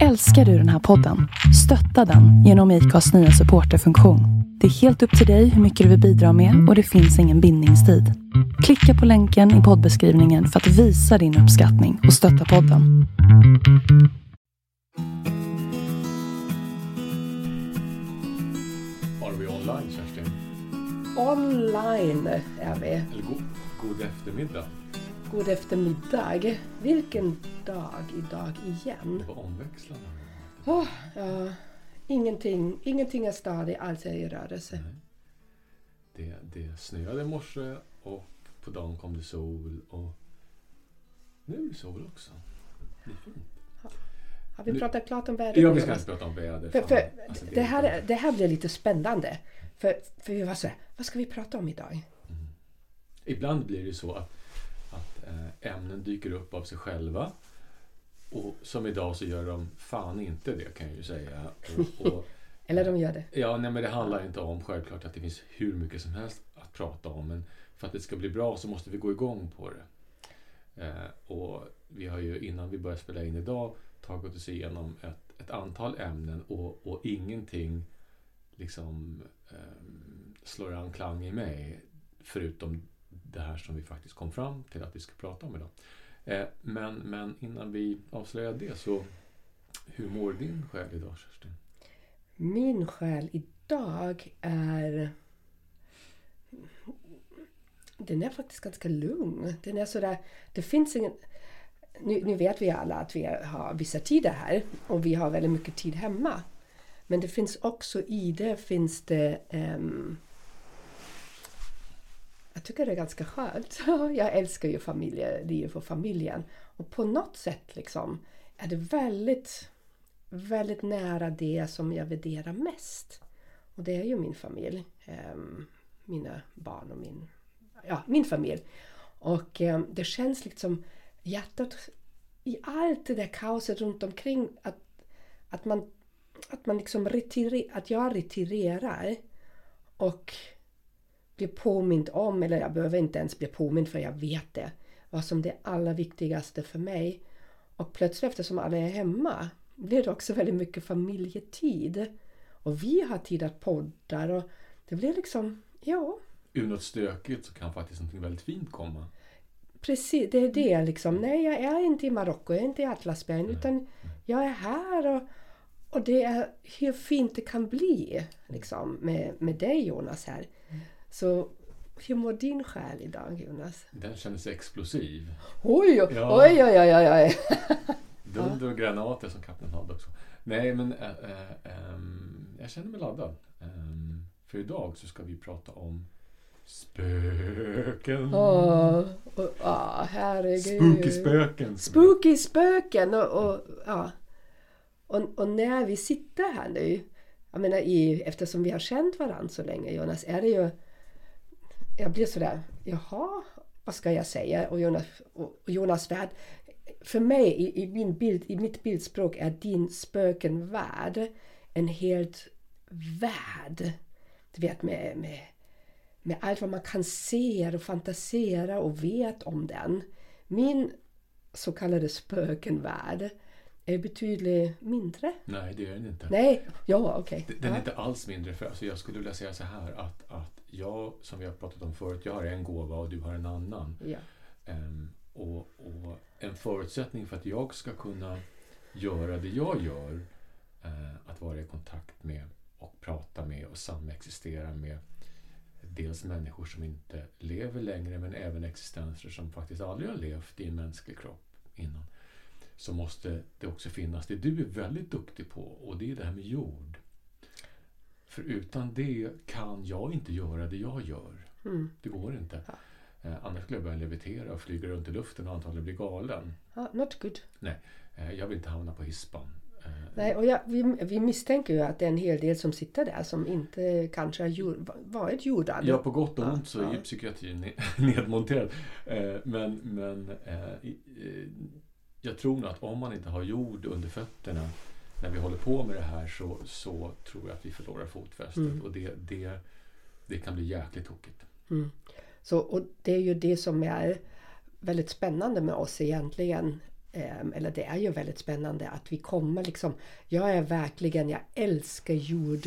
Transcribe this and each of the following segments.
Älskar du den här podden? Stötta den genom IKAs nya supporterfunktion. Det är helt upp till dig hur mycket du vill bidra med och det finns ingen bindningstid. Klicka på länken i poddbeskrivningen för att visa din uppskattning och stötta podden. Var vi online Kerstin? Online är vi. Eller god, god eftermiddag. God eftermiddag. Vilken dag idag igen? Det omväxlande. Åh, ja, ingenting, ingenting är stadigt, allt är i rörelse. Nej. Det, det snöade i morse och på dagen kom det sol och nu är det sol också. Det är fint. Har vi Nu- pratat klart om vädret? Ja, vi ska inte prata om väder. För, för, Alltså, det, här, det här blir lite spännande. För, för vi var så här, vad ska vi prata om idag? Ibland blir det så att, ämnen dyker upp av sig själva. Och som idag så gör de fan inte det kan jag ju säga. Och, och, Eller de gör det. Ja, nej, men det handlar inte om självklart att det finns hur mycket som helst att prata om. Men för att det ska bli bra så måste vi gå igång på det. Eh, och vi har ju innan vi började spela in idag tagit oss igenom ett, ett antal ämnen och, och ingenting liksom ehm, slår anklang i mig förutom det här som vi faktiskt kom fram till att vi ska prata om idag. Eh, men, men innan vi avslöjar det så hur mår din själ idag Kerstin? Min själ idag är... Den är faktiskt ganska lugn. Den är sådär... Det finns ingen... Nu, nu vet vi alla att vi har vissa tider här och vi har väldigt mycket tid hemma. Men det finns också i det finns det... um, jag tycker det är ganska skönt. Jag älskar ju familjeliv och familjen. Och på något sätt liksom är det väldigt väldigt nära det som jag värderar mest. Och det är ju min familj. Ehm, mina barn och min, ja, min familj. Och ehm, det känns liksom hjärtat i allt det där kaoset runt omkring att, att man, att man liksom retirer, att jag retirerar och blir påmind om, eller jag behöver inte ens bli påmind för jag vet det, vad som det allra viktigaste för mig. Och plötsligt eftersom alla är hemma blir det också väldigt mycket familjetid. Och vi har tid att poddar och det blir liksom, ja, ur något stökigt så kan faktiskt något väldigt fint komma. precis, det är det liksom. Nej, jag är inte i Marocko, jag är inte i Atlasbergen, utan jag är här och, och det är hur fint det kan bli liksom, med, med dig Jonas här. Så hur mår din själ idag Jonas? Den kändes explosiv. Oj, oj, Ja. oj, oj, oj, oj. Dunder och granater som kapten hade också. Nej, men äh, äh, jag känner mig laddad. Ehm, för idag så ska vi prata om spöken. Åh, åh, herregud. Spooky spöken. Spooky spöken och, och ja. Och, och när vi sitter här nu, jag menar i, eftersom vi har känt varandra så länge Jonas, är det ju... Jag blir sådär, jaha, vad ska jag säga? Och Jonas, och, Jonas värld, för mig i, i, min bild, i mitt bildspråk är din spökenvärld en helt värld. Du vet med, med, med allt vad man kan se och fantisera och vet om den. Min så kallade spökenvärld är betydligt mindre. Nej, det är den inte. Nej, ja okej. Den är Ja. inte alls mindre. För, alltså, jag skulle vilja säga så här att, att jag, som vi har pratat om förut, jag har en gåva och du har en annan. Ja. Ehm, och, och en förutsättning för att jag ska kunna göra det jag gör, eh, att vara i kontakt med och prata med och samexistera med dels människor som inte lever längre men även existenser som faktiskt aldrig har levt i en mänsklig kropp innan. Så måste det också finnas det du är väldigt duktig på och det är det här med jord. För utan det kan jag inte göra det jag gör. Mm. Det går inte. Ja. Eh, annars skulle jag börja levitera och flyga runt i luften och antagligen bli galen. Ja, not good. Eh, jag vill inte hamna på hispan. Eh, Nej, och jag, vi, vi misstänker ju att det är en hel del som sitter där som inte kanske har gjort, varit jordade. Ja, på gott och Ja, ont så är ja. ju psykiatrin ne- nedmonterad. Eh, Men, men eh, eh, jag tror nog att om man inte har jord under fötterna när vi håller på med det här så, så tror jag att vi förlorar fotfästet. Mm. Och det, det, det kan bli jäkligt tokigt. Så, och det är ju det som är väldigt spännande med oss egentligen. Ehm, eller det är ju väldigt spännande att vi kommer liksom. Jag är verkligen, jag älskar jord,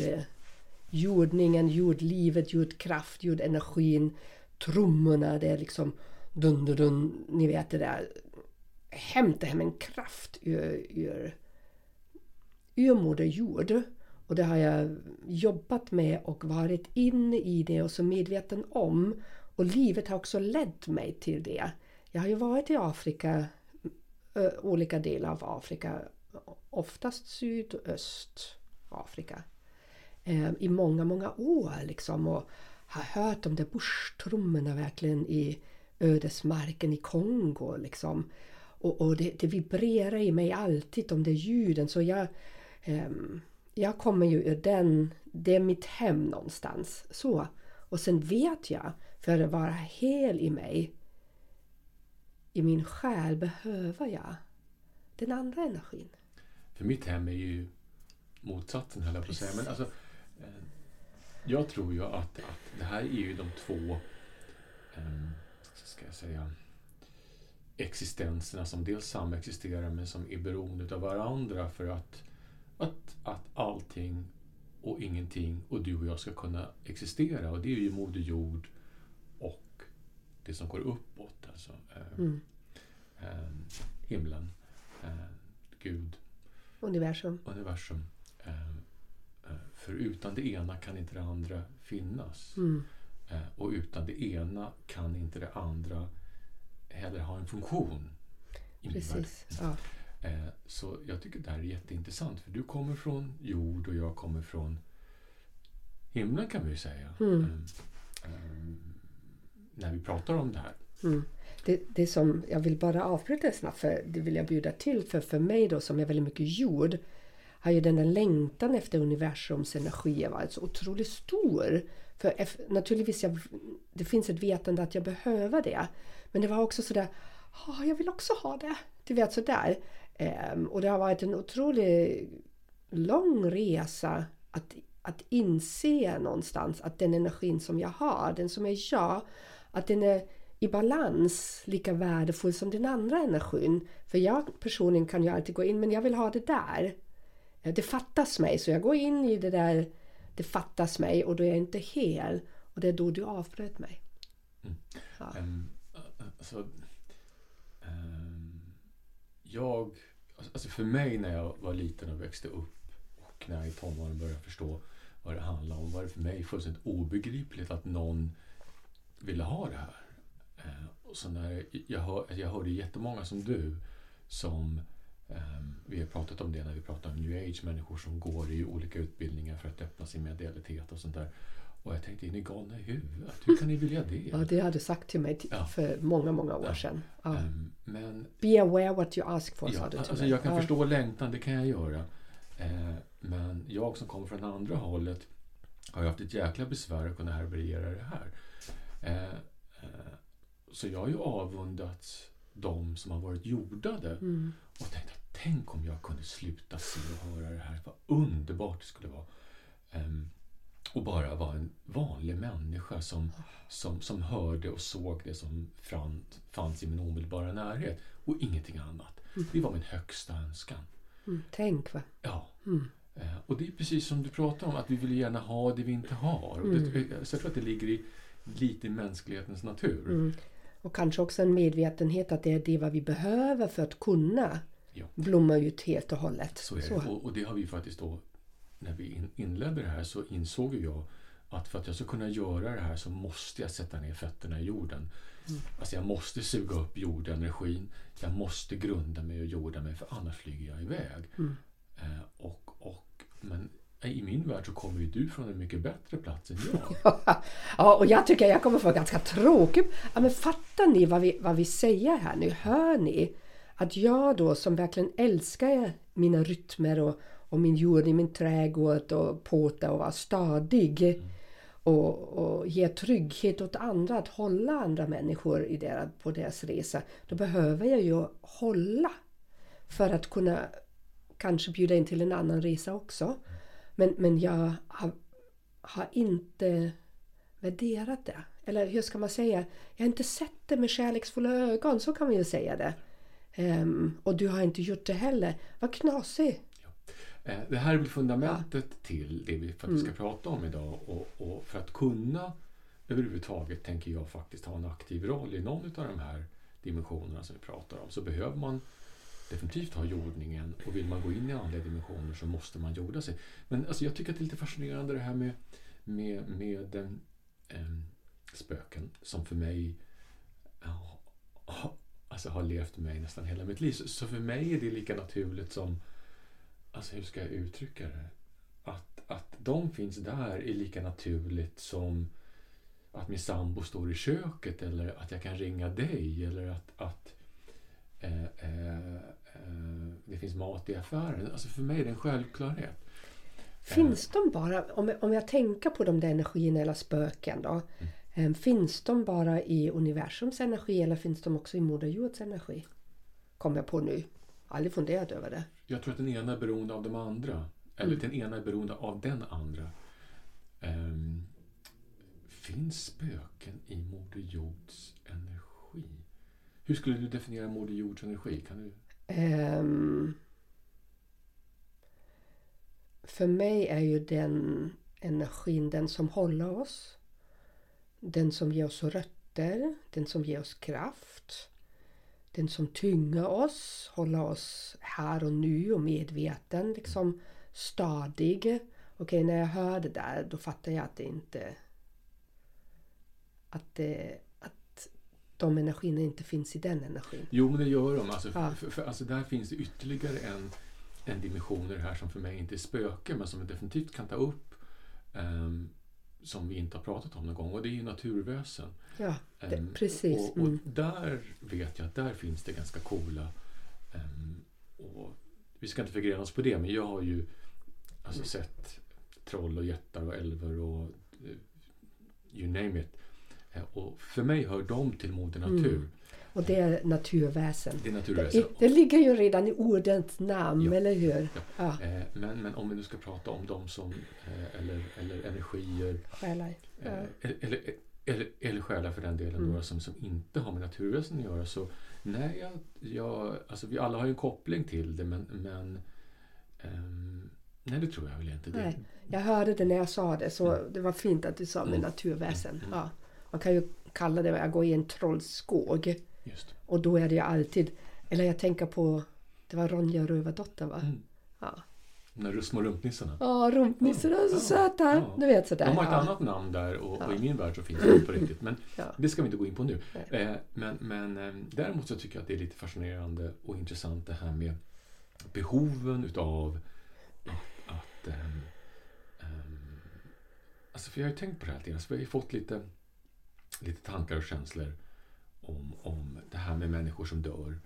jordningen, jordlivet, jordkraft, jordenergin, trummorna, det är liksom dun, dun, dun, ni vet det där. Hämta hem en kraft ur, ur, urmoder Jord. Och det har jag jobbat med och varit inne i det och så medveten om. Och livet har också lett mig till det. Jag har ju varit i Afrika, olika delar av Afrika, oftast sydöstafrika, ehm, i många, många år liksom. Och har hört de där buschtrummorna verkligen i ödesmarken i Kongo liksom. Och, och det, det, vibrerar i mig alltid de där ljuden så jag jag kommer ju ur den, det är mitt hem någonstans. Så. Och sen vet jag, för att vara hel i mig, i min själ behöver jag den andra energin. För mitt hem är ju motsatsen höll jag på att säga. Men alltså, eh, jag tror ju att, att det här är ju de två eh, ska jag säga, existenserna som dels samexisterar men som är beroende av varandra för att att, att allting och ingenting och du och jag ska kunna existera. Och det är ju Moder Jord och det som går uppåt. Alltså, eh, mm. eh, himlen, eh, Gud. Universum. Universum. Eh, eh, för utan det ena kan inte det andra finnas. Mm. Eh, och utan det ena kan inte det andra heller ha en funktion. Precis. Ja. Eh, så jag tycker det här är jätteintressant för du kommer från jord och jag kommer från himlen kan vi ju säga. Mm. Um, um, när vi pratar om det här. Mm. Det, det som jag vill bara avbryta snabbt för det vill jag bjuda till för för mig då som är väldigt mycket jord har ju den där längtan efter universums energi varit så otroligt stor. För naturligtvis, jag, det finns ett vetande att jag behöver det. Men det var också sådär, oh, jag vill också ha det. Du vet sådär. Um, och det har varit en otroligt lång resa att, att inse någonstans att den energin som jag har, den som är jag, att den är i balans lika värdefull som den andra energin. För jag personligen kan ju alltid gå in, men jag vill ha det där. Eh, det fattas mig, så jag går in i det där, det fattas mig och då är jag inte hel. Och det är då du avbröt mig. Mm. Ja. Um, alltså, jag, alltså för mig när jag var liten och växte upp och när jag i tonåren började förstå vad det handlade om var det för mig fullständigt obegripligt att någon ville ha det här. Eh, och så när jag, hör, alltså jag hörde jättemånga som du som Um, vi har pratat om det när vi pratar om new age, människor som går i olika utbildningar för att öppna sin medialitet och sånt där. Och jag tänkte, är ni galna i huvudet? Hur kan ni vilja det? Ja, det hade sagt till mig ja. för många, många år ja. sedan. Ja. Um, men, Be aware what you ask for, ja, sa du till alltså mig. Jag kan förstå längtan, det kan jag göra. Uh, men jag som kommer från andra hållet har haft ett jäkla besvär att kunna härbärgera det här. Uh, uh, så jag har ju avundats de som har varit jordade mm. och tänkt att tänk om jag kunde sluta se och höra det här. Vad underbart det skulle vara. Um, och bara vara en vanlig människa som, som, som hörde och såg det som fanns i min omedelbara närhet och ingenting annat. Mm. Det var min högsta önskan. Mm. Tänk va? Ja. Mm. Eh, och det är precis som du pratar om, att vi vill gärna ha det vi inte har. Och det, mm. så jag tror att det ligger i, lite i mänsklighetens natur. Mm. Och kanske också en medvetenhet att det är det vad vi behöver för att kunna ja. blomma ut helt och hållet. Så är det. Och, och, det har vi faktiskt då när vi inledde det här så insåg jag att för att jag ska kunna göra det här så måste jag sätta ner fötterna i jorden. Mm. Alltså jag måste suga upp jordenergin. Jag måste grunda mig och jorda mig för annars flyger jag iväg. Mm. Eh, och, och, men i min värld så kommer ju du från en mycket bättre plats än jag. ja, och jag tycker jag kommer från ganska tråkigt. Ja, men fattar ni vad vi, vad vi säger här nu? Hör ni? Att jag då som verkligen älskar mina rytmer och, och min jord i min trädgård och påta och vara stadig. Mm. Och, och ge trygghet åt andra, att hålla andra människor i deras, på deras resa. Då behöver jag ju hålla för att kunna kanske bjuda in till en annan resa också. Men, men jag har, har inte värderat det. Eller hur ska man säga? Jag har inte sett det med kärleksfulla ögon, så kan man ju säga det. Ehm, och du har inte gjort det heller. Vad knasig! Eh, Det här är väl fundamentet till det vi faktiskt ska prata om idag. Och, och för att kunna överhuvudtaget, tänker jag, faktiskt ha en aktiv roll i någon av de här dimensionerna som vi pratar om så behöver man definitivt ha jordningen och vill man gå in i andra dimensioner så måste man jorda sig. Men alltså, jag tycker att det är lite fascinerande det här med, med, med em, em, spöken som för mig ja, alltså, har levt med mig nästan hela mitt liv. Så, så för mig är det lika naturligt som, alltså hur ska jag uttrycka det? Att, att de finns där är lika naturligt som att min sambo står i köket eller att jag kan ringa dig eller att, att eh, eh, eh, det finns mat i affären. Alltså för mig är det en självklarhet. Finns de bara, om jag, om jag tänker på de där energierna eller spöken då. em, Finns de bara i universums energi eller finns de också i Moder Jords energi? Kommer jag på nu. Aldrig funderat över det. Jag tror att den ena är beroende av de andra. Eller den ena är beroende av den andra. Ehm, finns spöken i Moder Jords energi? Hur skulle du definiera Moder Jords energi? Kan du? Ehm, för mig är ju den energin den som håller oss. Den som ger oss rötter, den som ger oss kraft. Den som tynger oss, håller oss här och nu och medveten, liksom stadig. Okej, när jag hör det där då fattar jag att det inte... Att, det, att de energierna inte finns i den energin. Jo, men det gör de. Alltså, Ja. för, för, alltså, där finns det ytterligare en, en dimension i det här som för mig inte är spöke, men som vi definitivt kan ta upp. ehm, som vi inte har pratat om någon gång. Och det är ju naturväsen. Ja, det, Ehm, precis. Och, och Mm. där vet jag att där finns det ganska coola... ehm, och vi ska inte förgrena oss på det, men jag har ju alltså, Mm. sett troll och jättar och älvor och eh, you name it. Eh, Och för mig hör de till Moder Natur. Mm. Och det är naturväsen. Det är Det, naturväsen. det ligger ju redan i ordens namn, Ja. eller hur? Ja. Ja, Eh, Men, men om vi nu ska prata om dem som, eh, eller, eller energier, själar. Ja. eh, eller, eller, eller, eller själar för den delen, Mm. några som, som inte har med naturväsen att göra. Så nej, jag, jag, alltså vi alla har ju en koppling till det, men, men ehm, nej, det tror jag väl inte. Det, Nej. Jag hörde det när jag sa det, så det var fint att du sa med Mm. naturväsen. Mm. Ja. Man kan ju kalla det, jag går i en trollskog. Just. Och då är det ju alltid, eller jag tänker på, det var Ronja Rövardotter va? Mm. Ja, där små rumpnissarna. Åh, rumpnissarna är så Ja. söta! Ja. Du vet sådär. De har ett ja. annat namn där och, och i Ja. min värld så finns det på riktigt. Men Ja. det ska vi inte gå in på nu. Eh, men men eh, däremot så tycker jag att det är lite fascinerande och intressant det här med behoven utav att... att ehm, ehm, alltså för jag har ju tänkt på det här lite grann, så vi har ju fått lite, lite tankar och känslor om, om det här med människor som dör.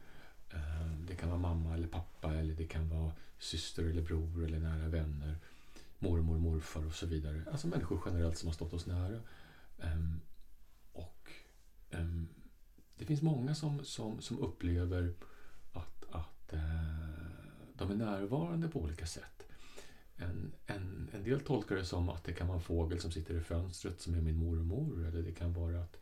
Eh, det kan vara mamma eller pappa eller det kan vara syster eller bror eller nära vänner. Mormor, morfar och så vidare. Alltså människor generellt som har stått oss nära. Ehm, och ehm, det finns många som, som, som upplever att, att eh, de är närvarande på olika sätt. En, en, en del tolkar det som att det kan vara en fågel som sitter i fönstret som är min mormor. Eller det kan vara att,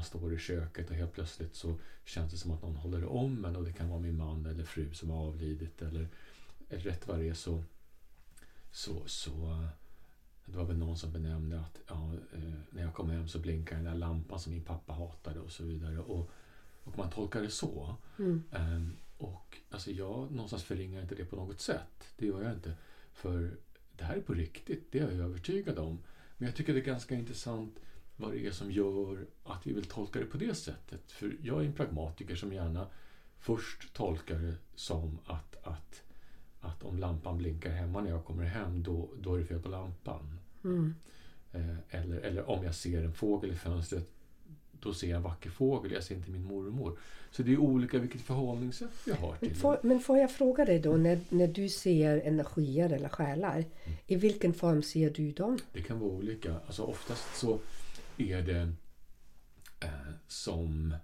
man står i köket och helt plötsligt så känns det som att någon håller om en. Och det kan vara min man eller fru som har avlidit. Eller, rätt vad det är så, så, så det var väl någon som benämnde att ja, eh, när jag kom hem så blinkar den där lampan som min pappa hatade och så vidare. Och, och man tolkar det så. Mm. Ehm, och alltså jag någonstans förringar inte det på något sätt. Det gör jag inte. För det här är på riktigt, det är jag övertygad om. Men jag tycker det är ganska intressant vad det är som gör att vi vill tolka det på det sättet. För jag är en pragmatiker som gärna först tolkar det som att, att, att om lampan blinkar hemma när jag kommer hem, då, då är det fel på lampan. Mm. Eh, eller, eller om jag ser en fågel i fönstret, då ser jag en vacker fågel, jag ser inte min mormor. Så det är olika vilket förhållningssätt jag har till Men det. får, men får jag fråga dig då, när, när du ser energier eller själar, Mm. i vilken form ser du dem? Det kan vara olika. Alltså oftast så är det eh, som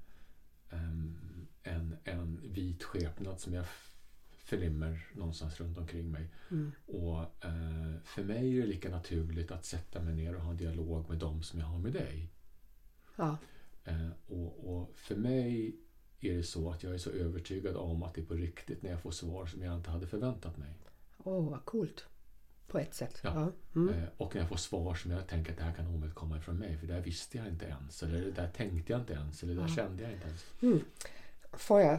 ehm, en, en vit skepnad som jag förnimmer någonstans runt omkring mig. Mm. Och eh, för mig är det lika naturligt att sätta mig ner och ha en dialog med dem som jag har med dig. Ja. Eh, och, och för mig är det så att jag är så övertygad om att det är på riktigt när jag får svar som jag inte hade förväntat mig. Åh, oh, vad coolt. På ett sätt. Ja. Ja. Mm. Eh, Och när jag får svar som jag tänker att det här kan omöjligt komma ifrån mig. För det här visste jag inte ens. Eller det där tänkte jag inte ens. Eller det där Ja. kände jag inte ens. Får jag?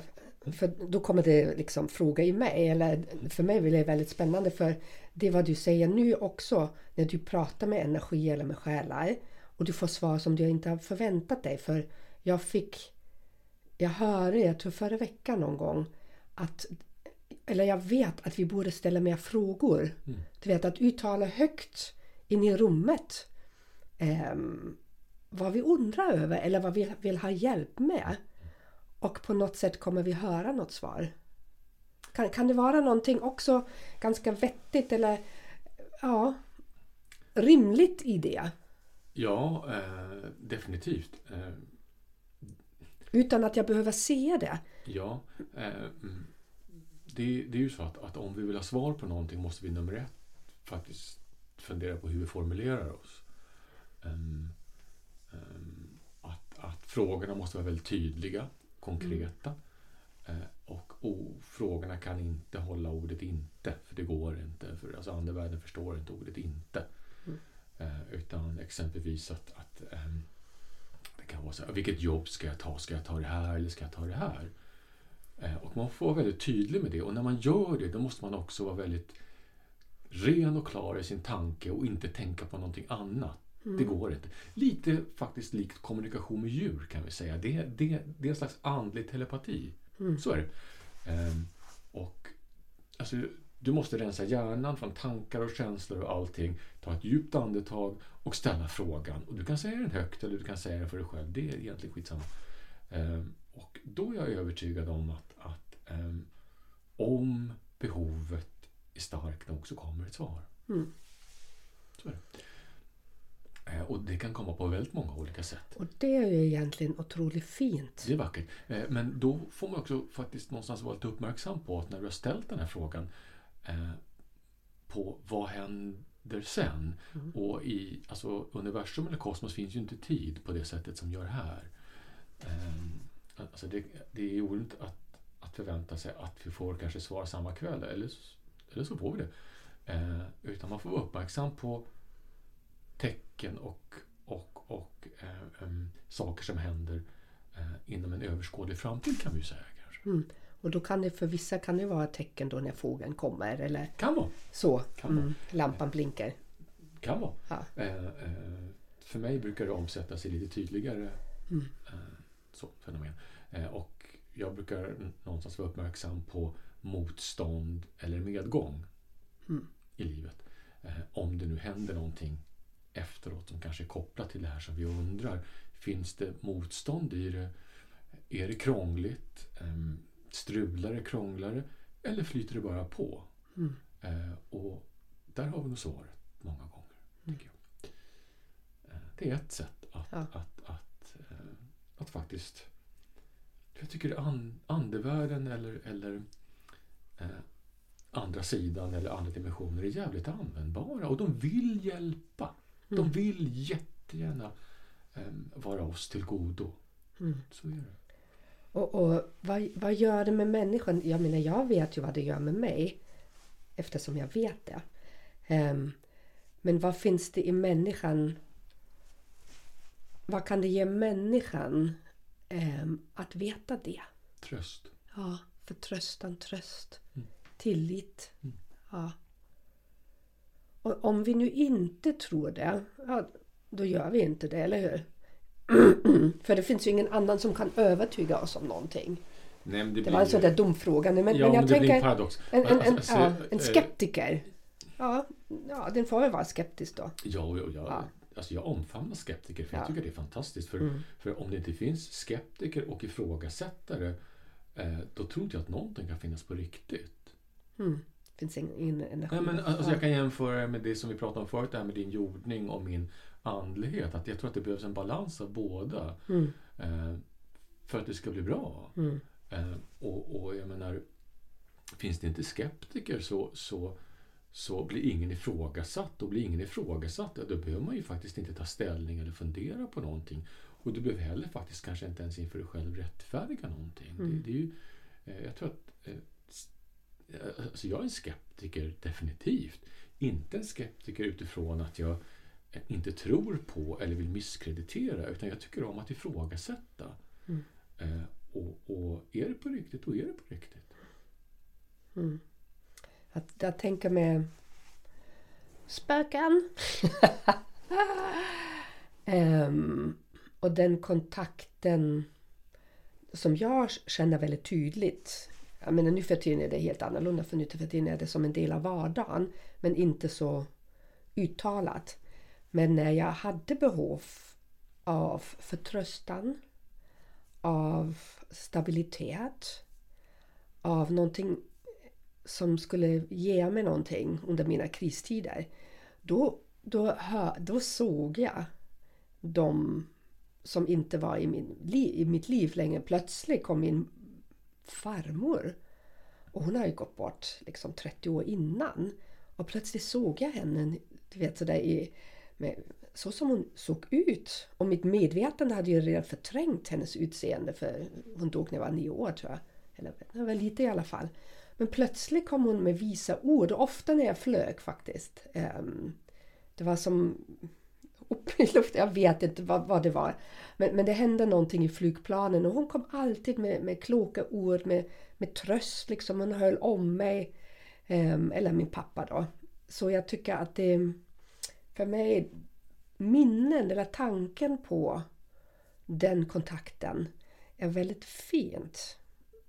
För då kommer det liksom fråga i mig. Eller för mig blir det väldigt spännande. För det vad du säger nu också. När du pratar med energi eller med själar. Och du får svar som du inte har förväntat dig. För jag fick... Jag hörde, jag tror förra veckan någon gång. Att, eller jag vet att vi borde ställa mer frågor. Du vet att uttala högt in i rummet. ehm, vad vi undrar över eller vad vi vill ha hjälp med. Och på något sätt kommer vi höra något svar. Kan, kan det vara någonting också ganska vettigt eller ja, rimligt i det? Ja, eh, definitivt. Eh, Utan att jag behöver se det. ja, eh, mm. Det, det är ju så att, att om vi vill ha svar på någonting måste vi nummer ett faktiskt fundera på hur vi formulerar oss. Ehm, ehm, att, att frågorna måste vara väldigt tydliga, konkreta. Eh, och o, frågorna kan inte hålla ordet inte, för det går inte. För alltså andevärlden förstår inte ordet inte. Eh, utan exempelvis att, att ehm, det kan vara så här, vilket jobb ska jag ta? Ska jag ta det här eller ska jag ta det här? Eh, och man får vara väldigt tydlig med det. Och när man gör det, då måste man också vara väldigt ren och klar i sin tanke och inte tänka på någonting annat. Det går inte. Lite faktiskt likt kommunikation med djur kan vi säga. Det, det, det är en slags andlig telepati. Så är det. Ehm, och alltså, du måste rensa hjärnan från tankar och känslor och allting. Ta ett djupt andetag och ställa frågan. Och du kan säga den högt eller du kan säga den för dig själv. Det är egentligen skitsamma. Ehm, och då är jag övertygad om att, ehm, om behovet är starkt nog så kommer ett svar. Mm. Så det. Eh, Och det kan komma på väldigt många olika sätt. Och det är ju egentligen otroligt fint. Det är vackert. Eh, Men då får man också faktiskt någonstans vara lite uppmärksam på att när du har ställt den här frågan eh, på vad händer sen? Och i alltså, universum eller kosmos finns ju inte tid på det sättet som gör här. Eh, Alltså det, det är orimligt att, att förvänta sig att vi får kanske svar samma kväll eller, eller så får vi det. Eh, utan man får vara uppmärksam på tecken och, och, och eh, em, saker som händer eh, inom en överskådlig framtid kan vi säga kanske. Mm. Och då kan det för vissa kan det vara ett tecken då när frågan kommer eller Kan vara. så. Kan vara. Mm. Lampan blinkar. Kan vara. Ja. Eh, eh, för mig brukar det omsättas i lite tydligare Mm. eh, så, fenomen. Och jag brukar någonstans vara uppmärksam på motstånd eller medgång Mm. i livet. Eh, om det nu händer någonting efteråt som kanske är kopplat till det här som vi undrar. Finns det motstånd i det? Är det krångligt? Em, Strular det, krånglar det? Eller flyter det bara på? Mm. Eh, och där har vi nog svaret många gånger. Tycker jag. Eh, det är ett sätt att, Ja. att, att, eh, att faktiskt... Jag tycker an, andevärlden eller, eller eh, andra sidan eller andra dimensioner är jävligt användbara och de vill hjälpa. De Mm. vill jättegärna eh, vara oss till godo. Mm. Så är det. Och, och vad, vad gör det med människan? Jag menar, jag vet ju vad det gör med mig. Eftersom jag vet det. Ehm, men vad finns det i människan? Vad kan det ge människan att veta det? Tröst. Ja, förtröstan, tröst, Mm. tillit. Mm. Ja. Och om vi nu inte tror det, ja, då gör vi inte det, eller hur? För det finns ju ingen annan som kan övertyga oss om någonting. Nej, Det blir var en ju- sån där dum fråga. Men, ja, men jag det blir en tänker paradox. en, en, en, Alltså, ja, en eh, skeptiker. Ja, ja, den får väl vara skeptisk då. Ja, ja, ja. Alltså jag omfamnar skeptiker för Ja. jag tycker det är fantastiskt. För, Mm. för om det inte finns skeptiker och ifrågasättare eh, då tror inte jag att någonting kan finnas på riktigt. Mm. Finns ingen, energi. Nej, men, alltså, ja. jag kan jämföra med det som vi pratade om förut, det här med din jordning och min andlighet. Att jag tror att det behövs en balans av båda mm. eh, för att det ska bli bra. Mm. Eh, och, och jag menar, finns det inte skeptiker så, så, så blir ingen ifrågasatt. Och blir ingen ifrågasatt, ja, då behöver man ju faktiskt inte ta ställning eller fundera på någonting. Och du behöver heller faktiskt kanske inte ens inför dig själv rättfärdiga någonting. Mm. Det, det är ju, eh, jag tror att... eh, eh, Alltså jag är en skeptiker, definitivt. Inte en skeptiker utifrån att jag inte tror på eller vill misskreditera. Utan jag tycker om att ifrågasätta. Mm. Eh, och, och är det på riktigt, då är det på riktigt. Mm. Att jag tänker med spöken. Ehm, och den kontakten som jag känner väldigt tydligt. Jag menar, nu för tiden är det helt annorlunda för nu för tiden är det som en del av vardagen men inte så uttalat. Men när jag hade behov av förtröstan, av stabilitet, av någonting som skulle ge mig någonting under mina kristider. Då, då, hör, då såg jag de som inte var i, min, li- i mitt liv längre. Plötsligt kom min farmor. Och hon har ju gått bort liksom 30 år innan. Och plötsligt såg jag henne, du vet sådär i, med, så som hon såg ut. Och mitt medvetande hade ju redan förträngt hennes utseende för hon dog när jag var nio år tror jag. Eller det var lite i alla fall. Men plötsligt kom hon med visa ord, ofta när jag flög faktiskt. Ehm, det var som upp i luften, jag vet inte vad, vad det var. Men, men det hände någonting i flygplanen och hon kom alltid med, med kloka ord, med, med tröst liksom. Hon höll om mig. Ehm, eller min pappa då. Så jag tycker att det för mig minnen eller tanken på den kontakten är väldigt fint.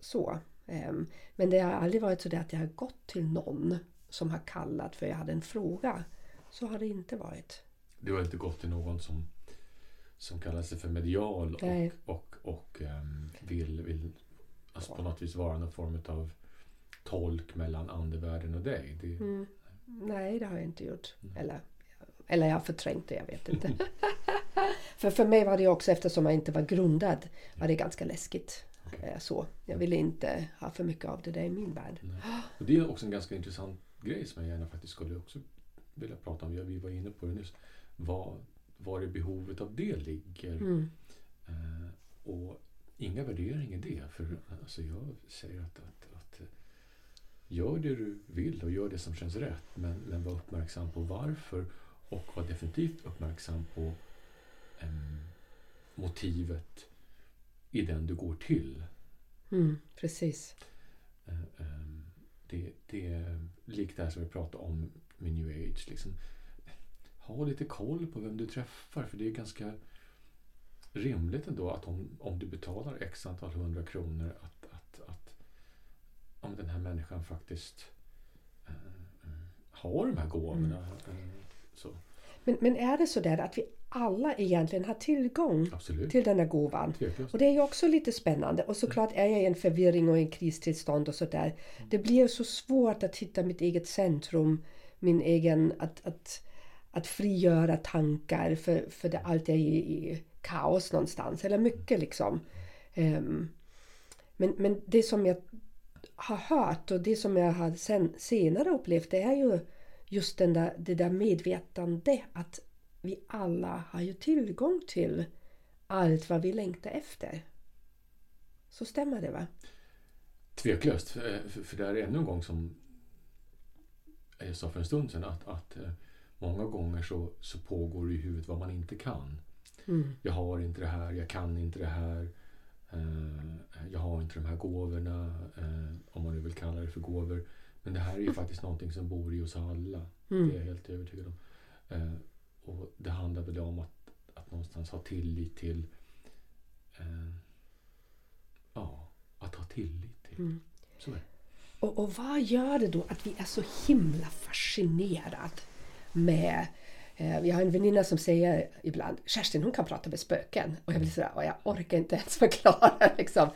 Så. Ehm, Men det har aldrig varit så att jag har gått till någon som har kallat för jag hade en fråga. Så har det inte varit. Du har inte gått till någon som, som kallar sig för medial Nej. och, och, och ehm, vill, vill alltså på något vis vara någon form av tolk mellan andevärlden och dig. Det, Mm. Nej, det har jag inte gjort. Eller, eller jag har förträngt det, jag vet inte. för, för mig var det också, eftersom jag inte var grundad, var det ganska läskigt. Eh, Så. Jag ville inte ha för mycket av det där i min värld. Och det är också en ganska intressant grej som jag gärna faktiskt skulle också vilja prata om. Vi var inne på det nyss. Var, var är behovet av det ligger. Mm. Eh, och inga värdering i det. För alltså, jag säger att, att, att eh, gör det du vill och gör det som känns rätt. Men, men var uppmärksam på varför. Och var definitivt uppmärksam på em, motivet i den du går till. Mm, precis. Eh, ehm, Det, det är likt det här som vi pratade om med new age. Liksom. Ha lite koll på vem du träffar. För det är ganska rimligt ändå att om, om du betalar x antal hundra kronor att, att, att om den här människan faktiskt eh, eh, har de här gåvorna. eh, så. Men, men är det så där att vi alla egentligen har tillgång Absolut. till den här gåvan? Tveklöst. Och det är ju också lite spännande. Och såklart är jag i en förvirring och en kristillstånd och sådär. Det blir så svårt att hitta mitt eget centrum, min egen, att, att, att frigöra tankar för, för det allt är i, i kaos någonstans. Eller mycket liksom. Ehm, men, men det som jag har hört och det som jag har sen, senare upplevt det är ju just den där, det där medvetande att vi alla har ju tillgång till allt vad vi längtar efter. Så stämmer det va? Tveklöst. För, för, det är ännu en gång som jag sa för en stund sedan att, att eh, många gånger så, så pågår i huvudet vad man inte kan. Mm. Jag har inte det här, jag kan inte det här. eh, jag har inte de här gåvorna, eh, om man nu vill kalla det för gåvor. Men det här är ju faktiskt någonting som bor i oss alla. Det är Mm. jag helt övertygad om. Eh, och det handlar väl om att, att någonstans ha tillit till eh, Ja, att ha tillit till. Mm. Så är. Och, och vad gör det då att vi är så himla fascinerade med vi har en väninna som säger ibland Kerstin hon kan prata med spöken. Och jag blir sådär, och jag orkar inte ens förklara. Liksom.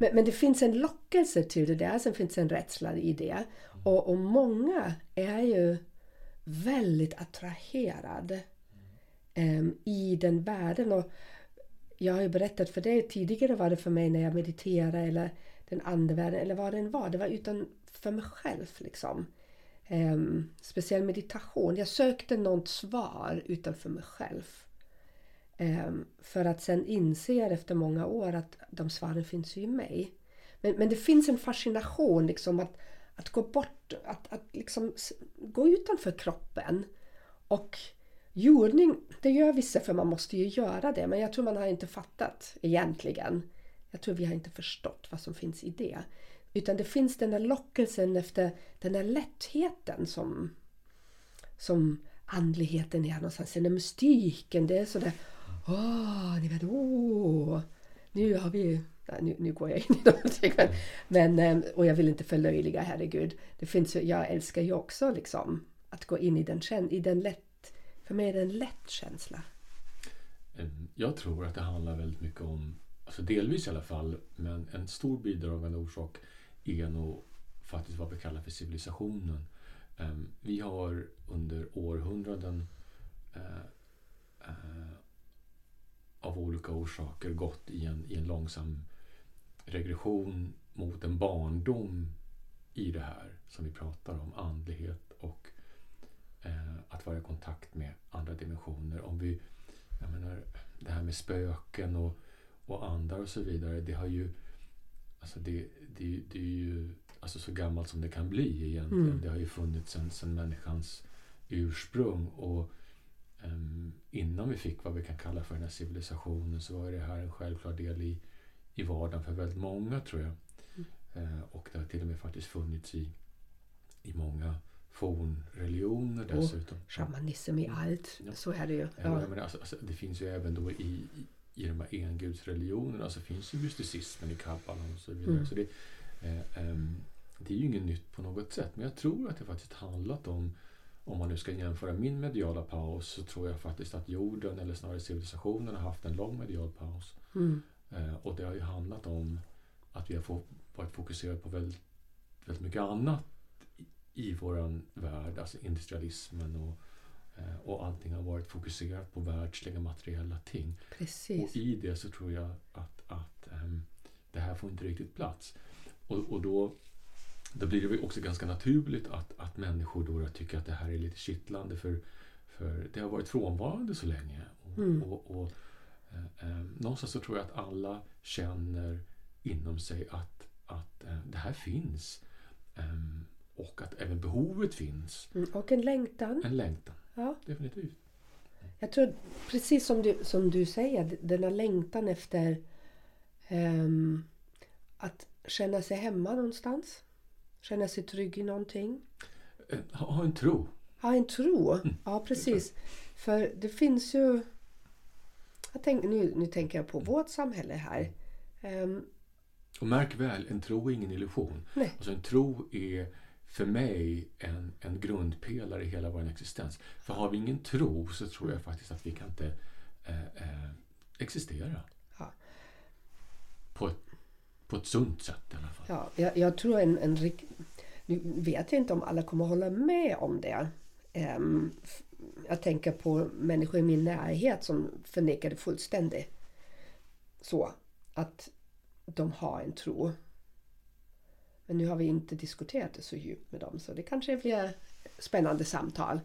Men, men det finns en lockelse till det där, sen finns en rädsla i det. Och, och många är ju väldigt attraherade em, i den världen. Och jag har ju berättat för dig tidigare var det för mig när jag mediterade eller den andevärlden eller vad det än var. Det var utan för mig själv liksom eh, speciell meditation. Jag sökte något svar utanför mig själv. Eh, för att sen inse efter många år att de svaren finns ju i mig. Men, men det finns en fascination liksom att, att gå bort, att, att liksom gå utanför kroppen. Och jordning, det gör vissa för man måste ju göra det. Men jag tror man har inte fattat egentligen. Jag tror vi har inte förstått vad som finns i det. Utan det finns den där lockelsen efter den där lättheten som, som andligheten är någonstans. Den där mystiken. Det är sådär, åh, ni vet, åh. Nu har vi, nej, nu, nu går jag in i någonting. Men, men, ehm, och jag vill inte förlöjliga, herregud. Det finns, ju- jag älskar ju också liksom att gå in i den, kän- i den lätt, för mig är det en lätt känsla. Ehm, jag tror att det handlar väldigt mycket om, alltså delvis i alla fall, men en stor bidragande orsak är nog faktiskt vad vi kallar för civilisationen. Ehm, vi har under århundraden eh, eh, av olika orsaker gått i en, i en långsam regression mot en barndom i det här som vi pratar om, andlighet och eh, att vara i kontakt med andra dimensioner. Om vi, jag menar, det här med spöken och, och andar och så vidare, det har ju Alltså det, det, det är ju alltså så gammalt som det kan bli egentligen. Mm. Det har ju funnits sen människans ursprung. Och ehm, innan vi fick vad vi kan kalla för den här civilisationen så var det här en självklar del i, i vardagen för väldigt många tror jag. Eh, och det har till och med faktiskt funnits i, i många fornreligioner Och dessutom. Shamanism i allt, Ja. så är det ju. Ja. Ja. Menar, alltså, alltså, det finns ju även då i, i, de här engudsreligionerna så finns ju mysticismen i kabbalan och så vidare. Mm. Så det, eh, ehm, det är ju inget nytt på något sätt. Men jag tror att det faktiskt handlat om, om man nu ska jämföra min mediala paus, så tror jag faktiskt att jorden, eller snarare civilisationen, har haft en lång medial paus. Mm. Eh, och det har ju handlat om att vi har få, varit fokuserade på väldigt, väldigt mycket annat i, i vår värld, alltså industrialismen och, eh, och allting har varit fokuserat på världsliga materiella ting. Precis. Och i det så tror jag att, att ehm, det här får inte riktigt plats. Och, och då, då blir det också ganska naturligt att, att människor då tycker att det här är lite kittlande för, för det har varit frånvarande så länge. Och, Mm. och, och, eh, eh, någonstans så tror jag att alla känner inom sig att, att eh, det här finns. Ehm, och att även behovet finns. Mm. Och en längtan. En längtan, Ja. definitivt. Jag tror precis som du, som du säger, den här längtan efter ehm, att känna sig hemma någonstans. Känna sig trygg i någonting. Eh, Ha, en tro. Ha en tro. Ja, precis. För det finns ju... Tänk, nu, nu tänker jag på vårt samhälle här. Ehm, Och märk väl, en tro är ingen illusion. nej, Alltså en tro är för mig en, en grundpelare i hela vår existens. För har vi ingen tro så tror jag faktiskt att vi kan inte eh, eh, existera. Ja. På, ett, på ett sunt sätt i alla fall. ja, jag, jag tror en, en rik- Nu vet jag inte om alla kommer hålla med om det. F- jag tänker på människor i min närhet som förnekar det fullständigt. Så att de har en tro. Men nu har vi inte diskuterat det så djupt med dem så det kanske blir spännande samtal.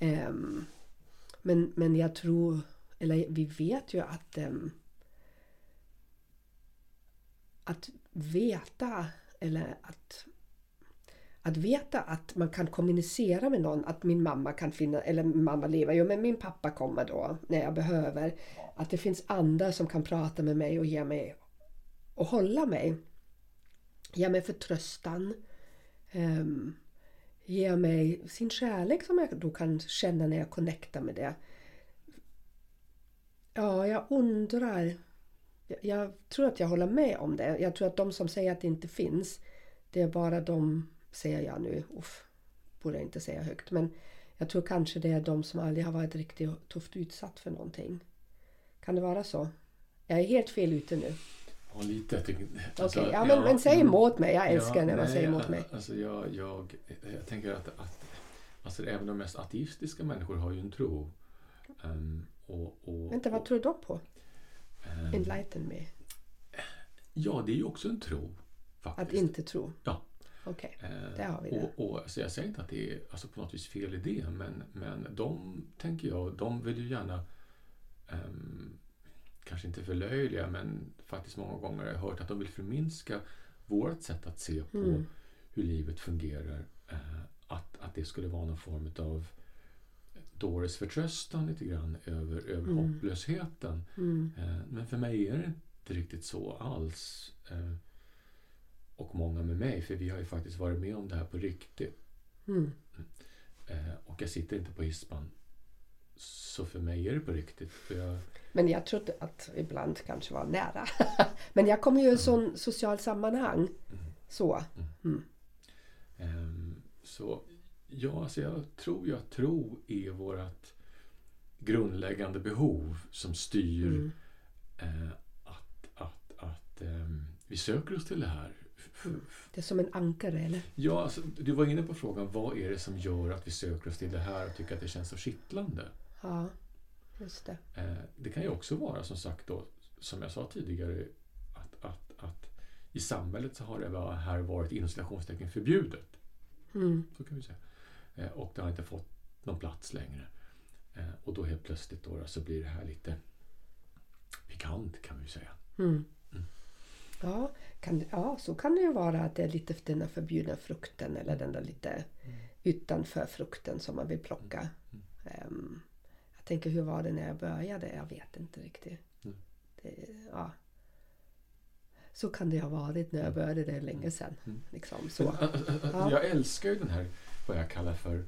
Um, men, men jag tror, eller vi vet ju att um, att veta eller att att veta att man kan kommunicera med någon, att min mamma kan finna, eller mamma lever, jo men min pappa kommer då när jag behöver. Att det finns andra som kan prata med mig och ge mig och hålla mig. Ge mig förtröstan. Um, ge mig sin kärlek som jag då kan känna när jag connectar med det. Ja, jag undrar. Jag, jag tror att jag håller med om det. Jag tror att de som säger att det inte finns, det är bara de, säger jag nu, uff, borde jag inte säga högt, men jag tror kanske det är de som aldrig har varit riktigt tufft utsatt för någonting. Kan det vara så? Jag är helt fel ute nu. Ja, lite. jag tycker- alltså, ja, men, men säg mm. emot mig. Jag älskar Ja, när man nej, säger emot mig. Alltså jag, jag, jag tänker att, att alltså även de mest ateistiska människor har ju en tro. Ehm, och, och, Vänta, vad tror du på? ehm, Enlighten me. Ja, det är ju också en tro. Faktiskt. Att inte tro? Ja. Okej, Eh, där har vi det. Och, och, alltså jag säger inte att det är alltså på något vis fel idé, men, men de, tänker jag, de vill ju gärna um, kanske inte förlöjliga, men faktiskt många gånger har jag hört att de vill förminska vårt sätt att se på Mm. hur livet fungerar. Uh, att, att det skulle vara någon form av dåres förtröstan lite grann över, över Mm. hopplösheten. Mm. Uh, men för mig är det inte riktigt så alls. Uh, och många med mig, för vi har ju faktiskt varit med om det här på riktigt. Mm. Eh, och jag sitter inte på hispan. Så för mig är det på riktigt. Jag, Men jag trodde att ibland kanske var nära. Men jag kommer ju i en sån social sammanhang. Så. Mm. ehm, så ja, alltså jag tror ju att tro är vårt grundläggande behov som styr Mm. eh, att, att, att ehm, vi söker oss till det här. Det är som en ankare eller? Ja, alltså, du var inne på frågan vad är det som gör att vi söker oss till det här och tycker att det känns så kittlande? Ja, just det. Eh, det kan ju också vara som sagt då, som jag sa tidigare, att, att, att i samhället så har det här varit inom citationstecken förbjudet. Mm. Så kan vi säga. Eh, och det har inte fått någon plats längre. Eh, och då helt plötsligt då, så blir det här lite pikant kan vi säga. Mm. Mm. Ja, kan, ja, så kan det ju vara att det är lite den där förbjudna frukten eller den där lite utanför frukten som man vill plocka. Mm. Tänker hur var det när jag började? Jag vet inte riktigt. Mm. Det, ja. Så kan det ha varit när jag började det länge sedan. Mm. Liksom, så. Men, ä- ä- ä- Ja. Jag älskar ju den här, vad jag kallar för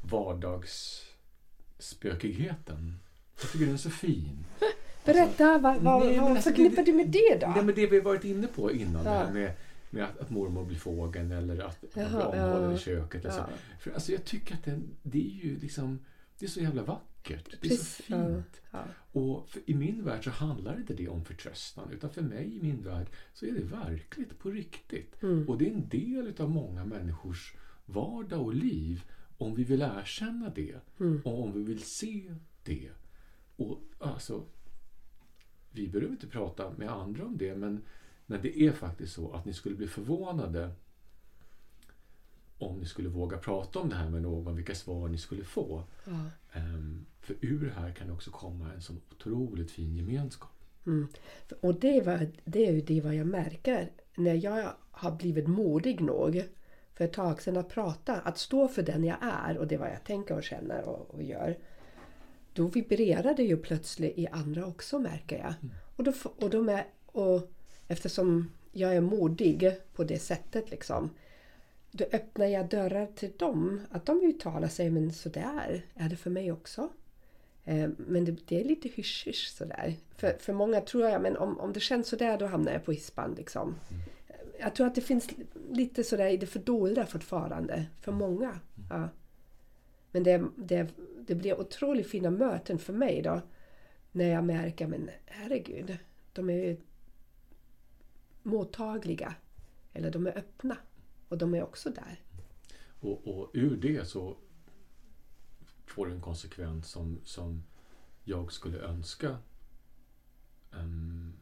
vardagsspökigheten. Jag tycker den är så fin. Berätta, vad, vad, Nej, vad alltså, förknippar det- du med det då? Nej, men det vi varit inne på innan, det Ja. här med, med att, att mormor blir fågeln eller att man blir omhållen i köket. Alltså. Ja. För, alltså, jag tycker att den, det är ju liksom, det är så jävla vackert. Det är så fint. Ja. Och för, i min värld så handlar inte det om förtröstan, utan för mig i min värld så är det verkligt på riktigt. Mm. Och det är en del av många människors vardag och liv om vi vill erkänna det Mm. och om vi vill se det. Och alltså, vi behöver inte prata med andra om det, men, men det är faktiskt så att ni skulle bli förvånade om ni skulle våga prata om det här med någon, vilka svar ni skulle få. Ja. Ehm, för ur det här kan det också komma en sån otroligt fin gemenskap. Mm. Och det, var, det är ju det vad jag märker när jag har blivit modig nog för ett tag sedan att prata, att stå för den jag är och det vad jag tänker och känner och, och gör. Då vibrerar det ju plötsligt i andra också märker jag. Och, då, och, de är, och eftersom jag är modig på det sättet liksom då öppnar jag dörrar till dem. Att de uttalar sig, men sådär är det för mig också. Eh, Men det, det är lite hysch-hysch sådär. För, för många tror jag, men om, om det känns sådär då hamnar jag på hispan liksom. Jag tror att det finns lite sådär i det fördolda fortfarande för många. Ja. Men det, det, det blir otroligt fina möten för mig då. När jag märker, men herregud, de är ju mottagliga. Eller de är öppna. Och de är också där. Och, och ur det så får det en konsekvens som, som jag skulle önska um,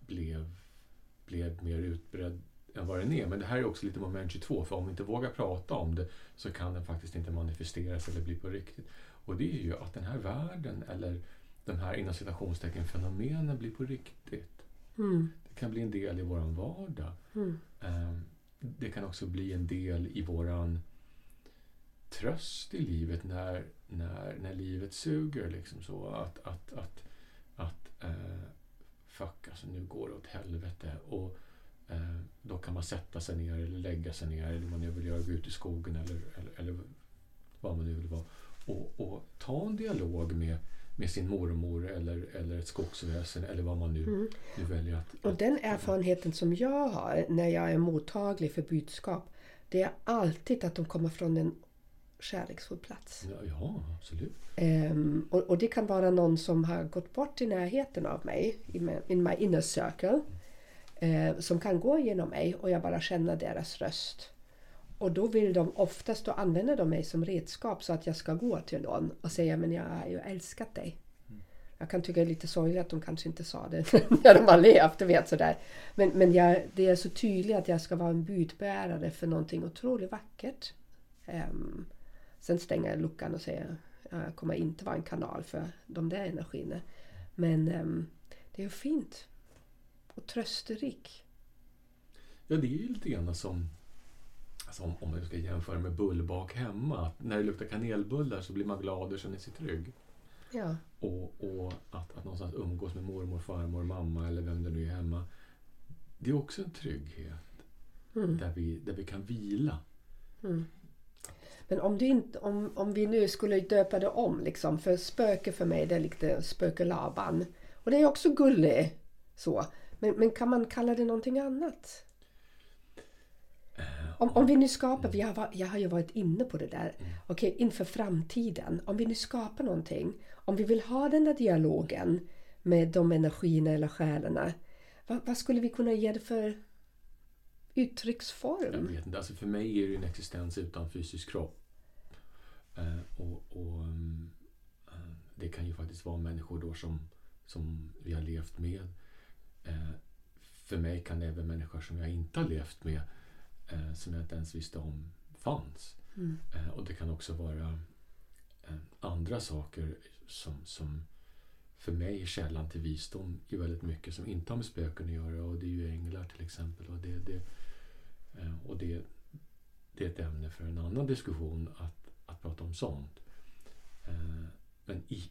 blev, blev mer utbredd än vad den är. Men det här är också lite moment 22, för om vi inte vågar prata om det så kan den faktiskt inte manifesteras eller bli på riktigt. Och det är ju att den här världen, eller de här inom citationstecken fenomenen blir på riktigt. Mm. Det kan bli en del i våran vardag. Mm. Ehm, det kan också bli en del i våran tröst i livet när, när, när livet suger. Liksom så att, att, att, att eh, fuck, alltså nu går det åt helvete. Och eh, då kan man sätta sig ner eller lägga sig ner eller man vill göra, gå ut i skogen eller, eller, eller vad man nu vill vara. Och, och ta en dialog med, med sin mormor eller, eller ett skogsväsen eller vad man nu, Mm. nu väljer att... Och den erfarenheten som jag har när jag är mottaglig för budskap det är alltid att de kommer från en kärleksfull plats. Ja, ja absolut. Ehm, och, och det kan vara någon som har gått bort i närheten av mig, in my inner circle, eh, som kan gå genom mig och jag bara känner deras röst. Och då vill de oftast, då använder de mig som redskap så att jag ska gå till någon och säga men jag har ju älskat dig. Jag kan tycka det är lite sorgligt att de kanske inte sa det när de har levt, du vet sådär. Men, men jag, det är så tydligt att jag ska vara en budbärare för någonting otroligt vackert. Ehm, sen stänger jag luckan och säger jag kommer inte vara en kanal för de där energierna. Men um, det är ju fint och trösterik. Ja, det är ju lite grann som alltså om, om man ska jämföra med bullbak hemma. När det luktar kanelbullar så blir man glad och känner sig trygg. Ja. Och, och att, att någonstans umgås med mormor, farmor, mamma eller vem det nu är hemma. Det är också en trygghet. Mm. Där, vi, där vi kan vila. Mm. Men om, du inte, om, om vi nu skulle döpa det om, liksom, för spöke för mig det är lite spökelaban. Och det är också gullig. Så. Men, men kan man kalla det någonting annat? Om, om vi nu skapar, jag har, jag har ju varit inne på det där, okay, inför framtiden. Om vi nu skapar någonting, om vi vill ha den där dialogen med de energierna eller själarna. Vad, vad skulle vi kunna ge det för uttrycksform? Jag vet inte. Alltså för mig är det en existens utan fysisk kropp. Eh, och, och eh, Det kan ju faktiskt vara människor då som, som vi har levt med. Eh, för mig kan det även människor som jag inte har levt med eh, som jag inte ens visste om fanns. Mm. Eh, och det kan också vara eh, andra saker som, som för mig är källan till visdom i väldigt mycket som inte har med spöken att göra. Och det är ju änglar till exempel. Och det, det, eh, och det, det är ett ämne för en annan diskussion att, att prata om sånt. Eh, men i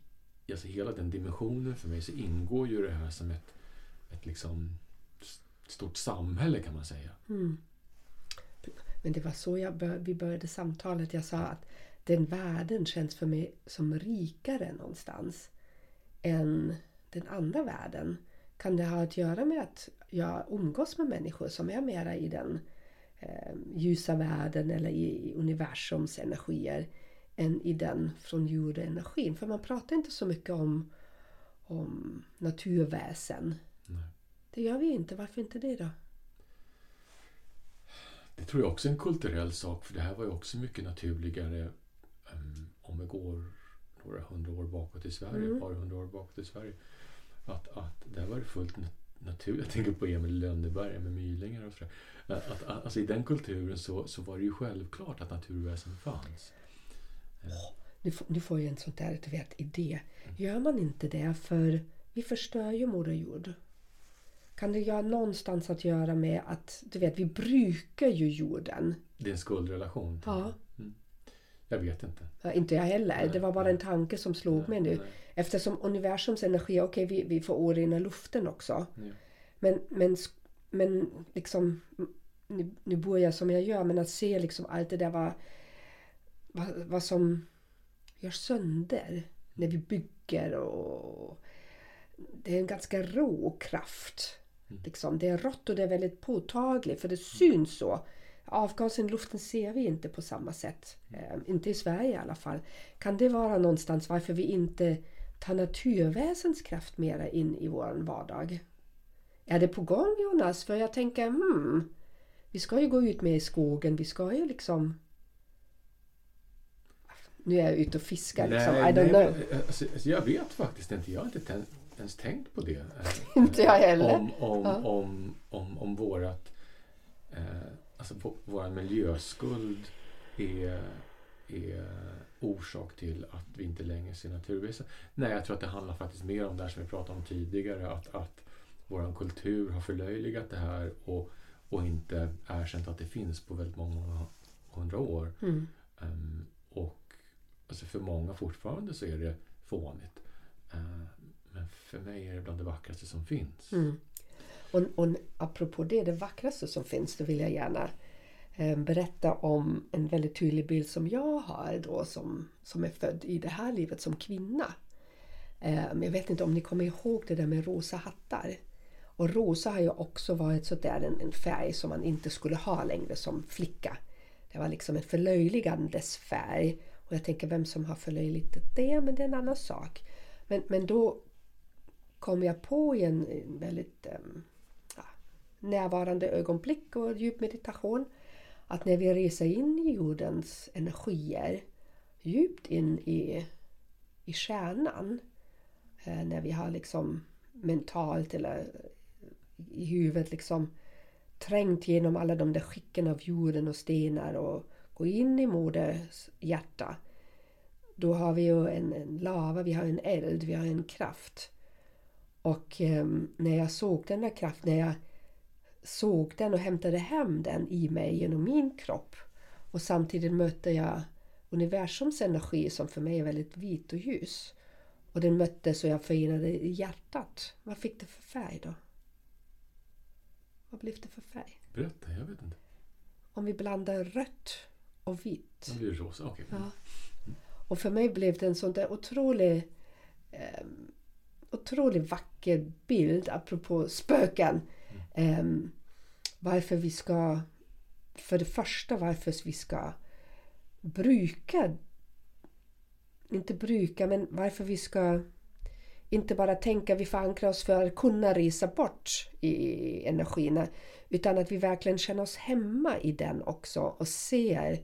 alltså hela den dimensionen för mig så ingår ju det här som ett, ett liksom stort samhälle kan man säga. Mm. Men det var så jag bör, vi började samtalet. Jag sa att den världen känns för mig som rikare någonstans än den andra världen. Kan det ha att göra med att jag umgås med människor som är mera i den eh, ljusa världen eller i, i universums energier än i den från jordenergin? För man pratar inte så mycket om, om naturväsen. Nej. Det gör vi inte. Varför inte det då? Det tror jag också är en kulturell sak, för det här var ju också mycket naturligare um, om vi går några hundra år bakåt i Sverige, Mm. ett par hundra år bakåt i Sverige. Att, att där var det fullt nat- naturligt. Jag tänker på Emil Lönneberga med mylingar och sådär. Att, att, alltså I den kulturen så, så var det ju självklart att naturväsen fanns. Nu får, nu får jag en sån där du vet, idé. Gör man inte det för vi förstör ju Moder Jord. Kan det ha någonstans att göra med att du vet, vi brukar ju jorden? Det är en skuldrelation. Ja. Mm. Jag vet inte. Ja, inte jag heller. Nej, det var bara nej. en tanke som slog mig nu. Nej. Eftersom universums energi, okej vi, vi får orena luften också. Ja. Men, men, men liksom, nu, nu bor jag som jag gör, men att se liksom allt det där vad, vad, vad som gör sönder när vi bygger och det är en ganska rå kraft. Liksom. Det är rått och det är väldigt påtagligt för det syns så. Avgasen i luften ser vi inte på samma sätt. Eh, inte i Sverige i alla fall. Kan det vara någonstans varför vi inte tar naturväsens kraft mera in i vår vardag? Är det på gång Jonas? För jag tänker, hmm, vi ska ju gå ut med i skogen, vi ska ju liksom... Nu är jag ute och fiskar liksom, I don't nej, know. men, Alltså, alltså, jag vet faktiskt inte. Jag har inte ens tänkt på det. eh, Inte jag heller. Om, om, Ja. om, om, om vårat, eh, alltså vå- vår miljöskuld är, är orsak till att vi inte längre ser naturväsen. Nej, jag tror att det handlar faktiskt mer om det här som vi pratade om tidigare. Att, att vår kultur har förlöjligat det här och, och inte erkänt att det finns på väldigt många, hundra år. Mm. Ehm, och alltså för många fortfarande så är det fånigt. Ehm, men för mig är det bland det vackraste som finns. Mm. Och, och apropå det, det vackraste som finns, då vill jag gärna eh, berätta om en väldigt tydlig bild som jag har då som, som är född i det här livet som kvinna. Eh, jag vet inte om ni kommer ihåg det där med rosa hattar. Och rosa har ju också varit sådär en, en färg som man inte skulle ha längre som flicka. Det var liksom en förlöjligandes färg. Och jag tänker vem som har förlöjligat det, men det är en annan sak. Men, men då kom jag på i en, en väldigt um, ja, närvarande ögonblick och djup meditation att när vi reser in i jordens energier djupt in i, i kärnan eh, när vi har liksom mentalt eller i huvudet liksom trängt genom alla de där skicken av jorden och stenar och gå in i moders hjärta. Då har vi ju en, en lava, vi har en eld, vi har en kraft och eh, när jag såg den där kraften, när jag såg den och hämtade hem den i mig genom min kropp och samtidigt mötte jag universums energi som för mig är väldigt vit och ljus. Och den möttes och jag förenade i hjärtat. Vad fick det för färg då? Vad blev det för färg? Berätta, jag vet inte. Om vi blandar rött och vitt. Det blir rosa, okej. Ja. Och för mig blev det en sån där otrolig, eh, otroligt vacker bild apropå spöken. Eh, varför vi ska, för det första varför vi ska bruka, inte bruka, men varför vi ska inte bara tänka vi förankrar oss för att kunna resa bort i energierna utan att vi verkligen känner oss hemma i den också och ser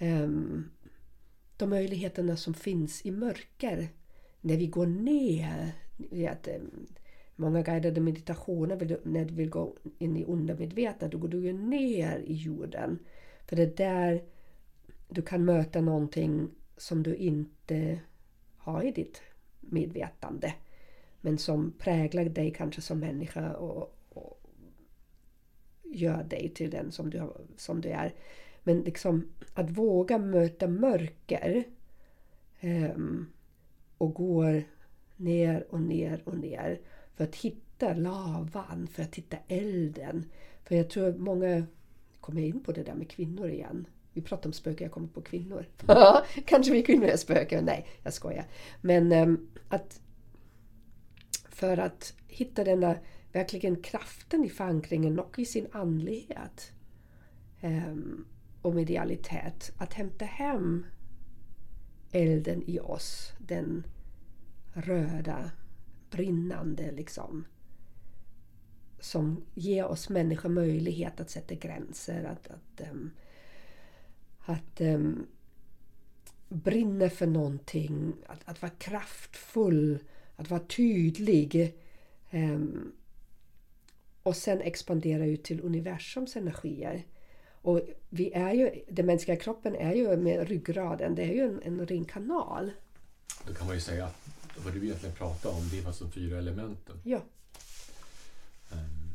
um, de möjligheterna som finns i mörker. När vi går ner. Vet, eh, många guidade meditationer, när du vill gå in i undermedvetna, då går du ju ner i jorden. För det är där du kan möta någonting som du inte har i ditt medvetande. Men som präglar dig kanske som människa och, och gör dig till den som du, som du är. Men liksom att våga möta mörker um, och går ner och ner och ner för att hitta lavan, för att hitta elden. För jag tror många kommer in på det där med kvinnor igen. Vi pratar om spöken, jag kommer på kvinnor. Kanske vi kvinnor är spöken. Nej, jag skojar. Men um, att för att hitta denna verkligen kraften i förankringen och i sin andlighet um, och medialitet. Att hämta hem elden i oss, den röda, brinnande liksom. Som ger oss människor möjlighet att sätta gränser, att, att, um, att um, brinna för någonting, att, att vara kraftfull, att vara tydlig. Um, och sen expandera ut till universums energier. Och vi är ju, den mänskliga kroppen är ju med ryggraden, det är ju en, en kanal. Då kan man ju säga att vad du egentligen pratar om, det var de fyra elementen. Ja. Um,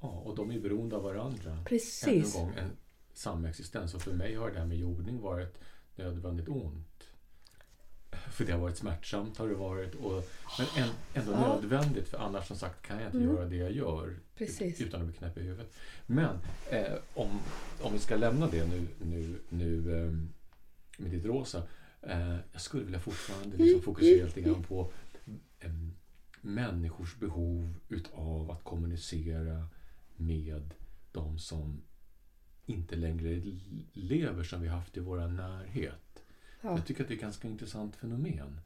ja, och de är beroende av varandra. Precis. Ännu en gång en samexistens. Och för mig har det här med jordning varit nödvändigt ont. För det har varit smärtsamt har det varit. Och, men ändå ja. nödvändigt för annars som sagt kan jag inte mm. göra det jag gör. Precis. Utan att bli knäpp i huvudet. Men eh, om, om vi ska lämna det nu, nu, nu eh, med ditt rosa. Eh, jag skulle vilja fortfarande liksom fokusera lite grann på människors behov utav att kommunicera med de som inte längre lever som vi haft i vår närhet. Ja. Jag tycker att det är ett ganska intressant fenomen.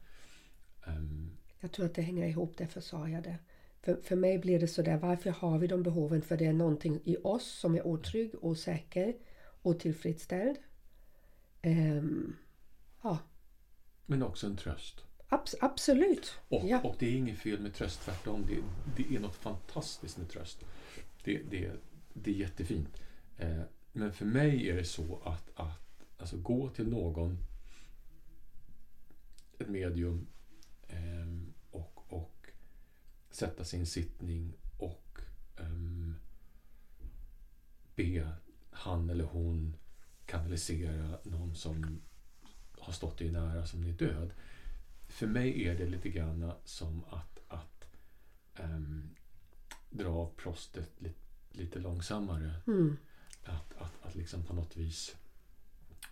Jag tror att det hänger ihop, därför sa jag det. För, för mig blir det sådär, varför har vi de behoven? För det är någonting i oss som är otrygg, osäker, otillfredsställd. Um, ja. Men också en tröst. Abs absolut. Och, ja. och det är inget fel med tröst, tvärtom. Det, det är något fantastiskt med tröst. Det, det, det är jättefint. Eh, men för mig är det så att, att alltså, gå till någon, ett medium, eh, och, och sätta sin sittning och um, be han eller hon kanalisera någon som har stått dig nära som är död. För mig är det lite grann som att, att um, dra av prostet lite, lite långsammare. Mm. Att, att, att liksom på något vis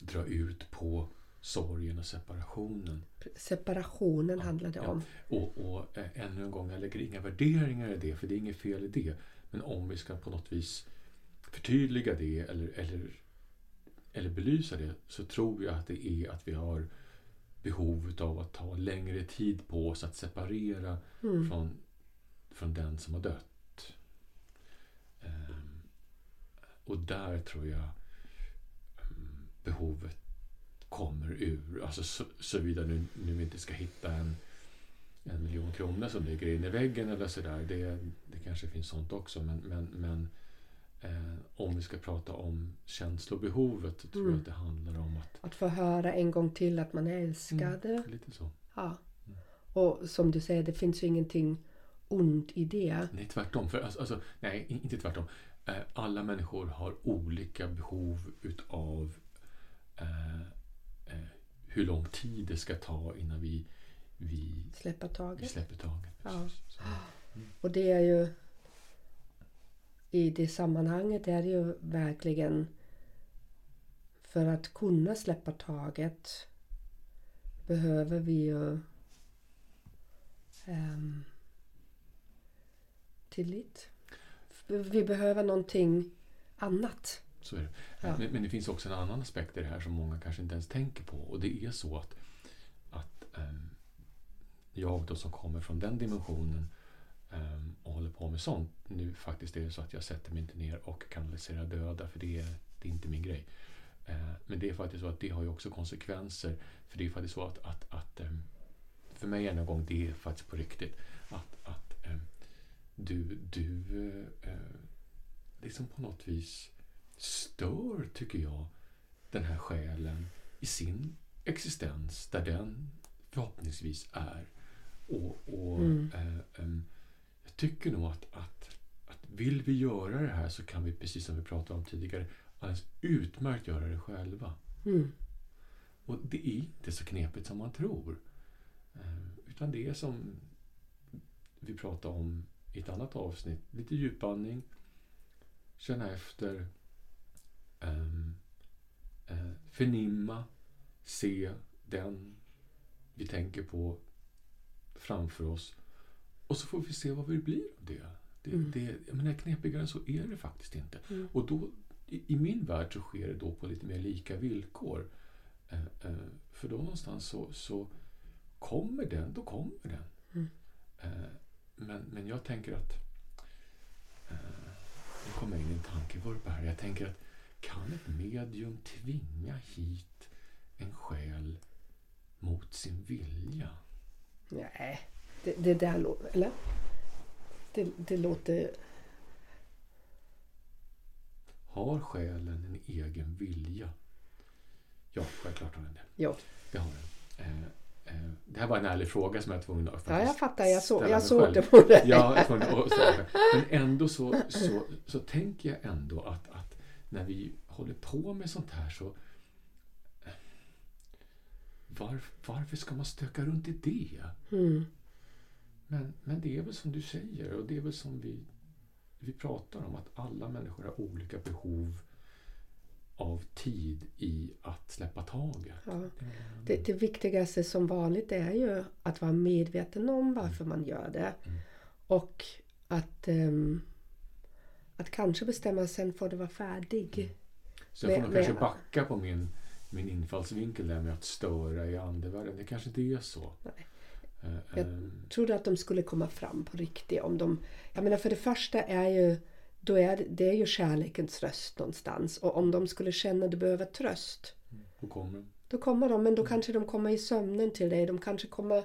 dra ut på sorgen och separationen. Separationen ja, handlar det ja. om. Och, och äh, ännu en gång, jag lägger inga värderingar i det, för det är inget fel i det. Men om vi ska på något vis förtydliga det eller, eller, eller belysa det så tror jag att det är att vi har behov av att ta längre tid på oss att separera mm. från, från den som har dött. Um, och där tror jag um, behovet kommer ur. Alltså så, såvida nu, nu inte ska hitta en, en miljon kronor som ligger in i väggen eller sådär. Det, det kanske finns sånt också. Men, men, men eh, om vi ska prata om känslobehovet så tror mm. jag att det handlar om att... Att få höra en gång till att man är älskad. Mm, lite så. Ja. Mm. Och som du säger, det finns ju ingenting ont i det. Nej, tvärtom. För, alltså, alltså, nej, inte tvärtom. Eh, alla människor har olika behov utav eh, eh, hur lång tid det ska ta innan vi, vi, Släppa vi taget. släpper taget. Ja. Precis. Så, Och det är ju i det sammanhanget är det ju verkligen för att kunna släppa taget behöver vi ju ehm, tillit. Vi behöver någonting annat. så är det. Ja. Men, men det finns också en annan aspekt i det här som många kanske inte ens tänker på. Och det är så att, att ehm, jag då som kommer från den dimensionen och håller på med sånt. Nu faktiskt är det så att jag sätter mig inte ner och kanaliserar döda för det är, det är inte min grej. Eh, men det är faktiskt så att det har ju också konsekvenser. För det är faktiskt så att, att, att ehm, för mig en gång, det är faktiskt på riktigt. Att, att ehm, du, du eh, liksom på något vis stör, tycker jag, den här själen i sin existens där den förhoppningsvis är. Och, och Mm. eh, Jag tycker nog att, att, att vill vi göra det här så kan vi, precis som vi pratade om tidigare, alldeles utmärkt göra det själva. Mm. Och det är inte så knepigt som man tror. Eh, Utan det är som vi pratade om i ett annat avsnitt. Lite djupandning. Känna efter. ehm, eh, förnimma. Se den vi tänker på framför oss. Och så får vi se vad det blir av det. det, Mm. det jag menar, knepigare än så är det faktiskt inte. Mm. Och då, i, i min värld så sker det då på lite mer lika villkor. Eh, eh, för då någonstans så, så kommer den, då kommer den. Mm. Eh, men, men jag tänker att... Eh, nu kommer jag in i en tankevurpa här. Jag tänker att kan ett medium tvinga hit en själ mot sin vilja? Nej, det, det där låter... Eller? Det, det låter... Har själen en egen vilja? Ja, självklart har den det. Jo. Det har den. Eh, eh, det här var en ärlig fråga som jag var tvungen att Ja, jag fattar. Jag, så, jag såg själv. det på dig. Ja, jag att. Men ändå så, så, så tänker jag ändå att, att när vi håller på med sånt här så var, varför ska man stöka runt i det? Mm. Men, men det är väl som du säger och det är väl som vi, vi pratar om att alla människor har olika behov av tid i att släppa taget. Ja. Det, det viktigaste som vanligt är ju att vara medveten om varför man gör det. Mm. Och att, ehm, att kanske bestämma sen får det vara färdig. Så jag får nog kanske men- backa på min, min infallsvinkel där med att störa i andevärlden. Det kanske inte är så. Nej. Eh, Jag ehm, trodde att de skulle komma fram på riktigt. Om de, jag menar för det första är ju då är det, är ju kärlekens röst någonstans. Och om de skulle känna att de behöver tröst. Då kommer de. Då kommer de, men då kanske de kommer i sömnen till dig. De kanske kommer...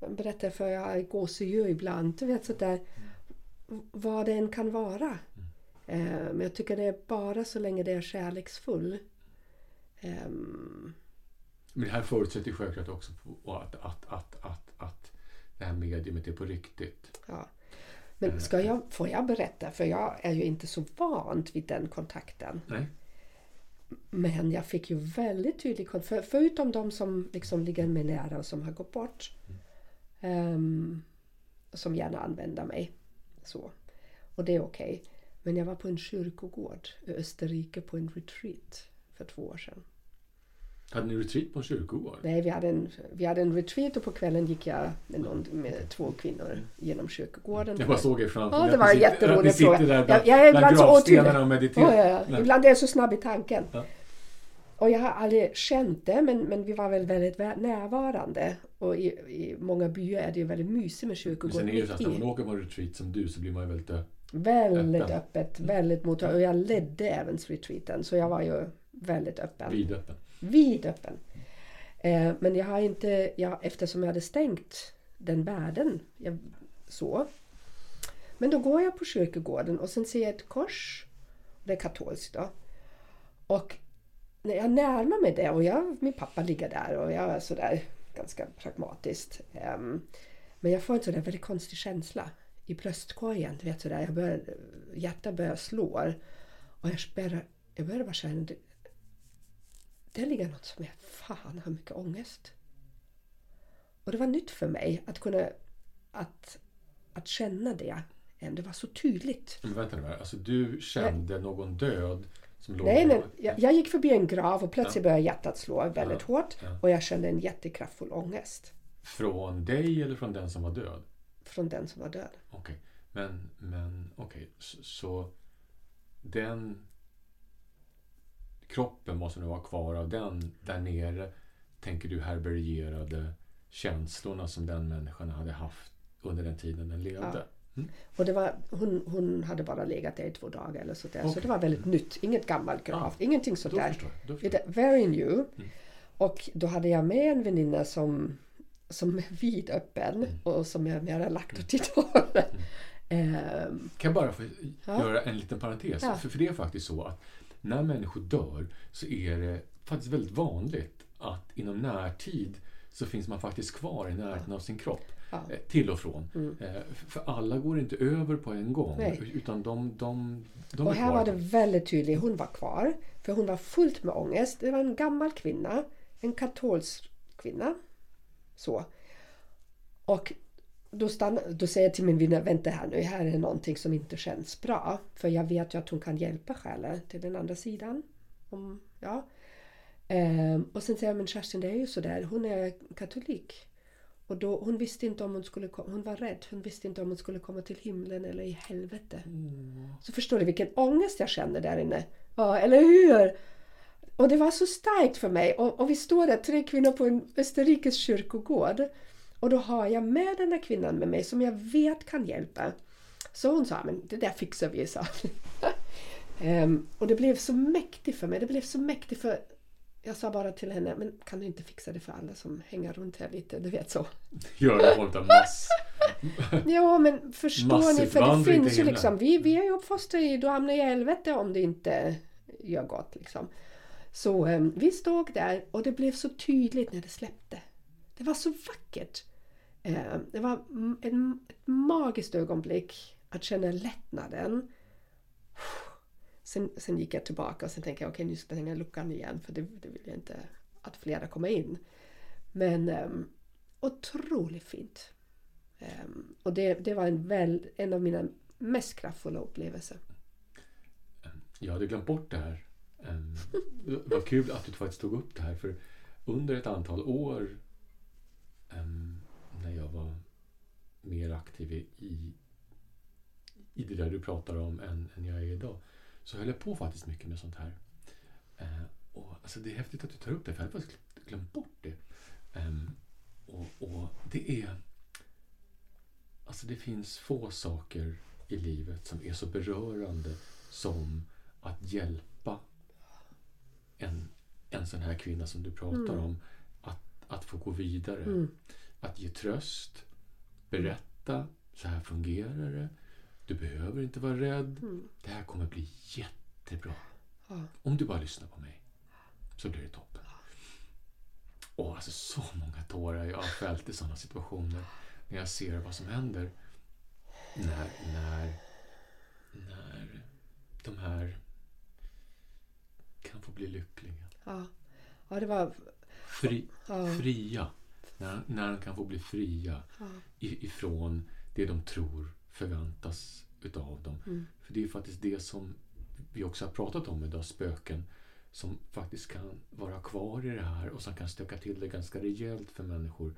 Jag berättar för jag har gåshud ibland. Du vet sådär. Vad det än kan vara. Eh, men jag tycker det är bara så länge det är kärleksfull. Men det här förutsätter självklart också att, att, att, att, att det här mediumet är på riktigt. ja. Men ska jag, får jag berätta? För jag är ju inte så van vid den kontakten. Nej? Men jag fick ju väldigt tydlig kontakt. För, förutom de som liksom ligger mig nära och som har gått bort. ehm, som gärna använder mig. Så. Och det är okej. Men jag var på en kyrkogård i Österrike på en retreat för två år sedan. Hade ni retreat på en kyrkogård? Nej, vi hade en, vi hade en retreat och på kvällen gick jag med, någon, med två kvinnor genom kyrkogården. Jag bara såg er framför Ja, mig. det var en jätterolig att ni sitter fråga. där Jag, bland, jag är bland ibland så gravstenarna och mediterar. Ja, ja, ja. Ibland är jag så snabb i tanken. Ja. Och jag har aldrig känt det, men, men vi var väl väldigt vä- närvarande. Och i, i många byar är det ju väldigt mysigt med Men kyrkogård sen är det ju så att när man åker på en retreat som du så blir man ju väldigt... Väldigt öppen. öppet, väldigt mottagligt. Och jag ledde även retreaten, så jag var ju väldigt öppen. vidöppen. Vidöppen. Eh, men jag har inte, jag, eftersom jag hade stängt den världen, jag, så. Men då går jag på kyrkogården och sen ser jag ett kors. Det är katolskt då. Och när jag närmar mig det och jag, min pappa ligger där och jag är sådär ganska pragmatiskt. ehm, Men jag får en sådär väldigt konstig känsla i bröstkorgen. Du vet sådär, jag börjar, hjärtat börjar slå. Och jag börjar, jag börjar bara känna det, det ligger något som jag fan har mycket ångest. Och det var nytt för mig att kunna att, att känna det. Det var så tydligt. Men vänta nu här. Alltså du kände nej. någon död som låg Nej, nej. Jag, jag, gick förbi en grav och plötsligt ja. började hjärtat slå väldigt ja. hårt. Ja. Och jag kände en jättekraftfull ångest. Från dig eller från den som var död? Från den som var död. Okej. Okay. Men, men okej. Okay. Så, så, den kroppen måste nu vara kvar av den där nere tänker du härbärgerade känslorna som den människan hade haft under den tiden den levde. Ja. Mm. Och det var, hon, hon hade bara legat där i två dagar eller sådär. Okay. Så det var väldigt mm. nytt. Inget gammalt grav. Ja. Ingenting sådär. Då förstår, då Very new. Mm. Och då hade jag med en väninna som, som är vidöppen mm. och som är mera lagt åt ditt håll. Kan jag bara få ja. göra en liten parentes? Ja. För, för det är faktiskt så att när människor dör så är det faktiskt väldigt vanligt att inom närtid så finns man faktiskt kvar i närheten av sin kropp. Ja. Eh, till och från. Mm. Eh, för alla går inte över på en gång. Nej. Utan de, de, de och här var det väldigt tydligt. Hon var kvar. För hon var fullt med ångest. Det var en gammal kvinna. En katolsk kvinna. Så. Och då, stann, då säger jag till min vän, vänta här nu, här är någonting som inte känns bra. För jag vet ju att hon kan hjälpa själen till den andra sidan. Om, ja. Ehm, och sen säger jag, men Kerstin det är ju sådär, hon är katolik. Och då, hon visste inte om hon skulle hon var rädd. Hon visste inte om hon skulle komma till himlen eller i helvete. Mm. Så förstår du vilken ångest jag känner där inne? Ja, eller hur? Och det var så starkt för mig. Och, och vi står där, tre kvinnor på en österrikisk kyrkogård. Och då har jag med den där kvinnan med mig som jag vet kan hjälpa. Så hon sa, men det där fixar vi, sa um, Och det blev så mäktigt för mig. Det blev så mäktigt för jag sa bara till henne, men kan du inte fixa det för alla som hänger runt här lite? Du vet så. Gör det av mass... ja, men förstår ni? För det finns ju liksom, vi, vi är ju uppfostrade du hamnar i helvete om du inte gör gott liksom. Så um, vi stod där och det blev så tydligt när det släppte. Det var så vackert. Eh, det var ett magiskt ögonblick att känna lättnaden. Sen, sen gick jag tillbaka och sen tänkte jag okej okay, nu ska jag stänga luckan igen för det, det vill jag inte att flera kommer in. Men um, otroligt fint. Um, och det, det var en, väl, en av mina mest kraftfulla upplevelser. Jag hade glömt bort det här. Um, vad kul att du faktiskt tog upp det här för under ett antal år um, när jag var mer aktiv i, i det där du pratar om än, än jag är idag så höll jag på faktiskt mycket med sånt här. Eh, och, alltså, det är häftigt att du tar upp det, för jag hade faktiskt glömt bort det. Um, och, och, det är... Alltså det finns få saker i livet som är så berörande som att hjälpa en, en sån här kvinna som du pratar mm. om att, att få gå vidare. Mm. Att ge tröst, berätta, så här fungerar det. Du behöver inte vara rädd. Mm. Det här kommer bli jättebra. Ja. Om du bara lyssnar på mig så blir det toppen. Och alltså så många tårar jag har fällt i sådana situationer när jag ser vad som händer. När, när, när de här kan få bli lyckliga. Ja, ja det var... Fri, ja. Fria. När, när de kan få bli fria ja. ifrån det de tror förväntas utav dem. Mm. För det är faktiskt det som vi också har pratat om idag, spöken som faktiskt kan vara kvar i det här och som kan stöka till det ganska rejält för människor.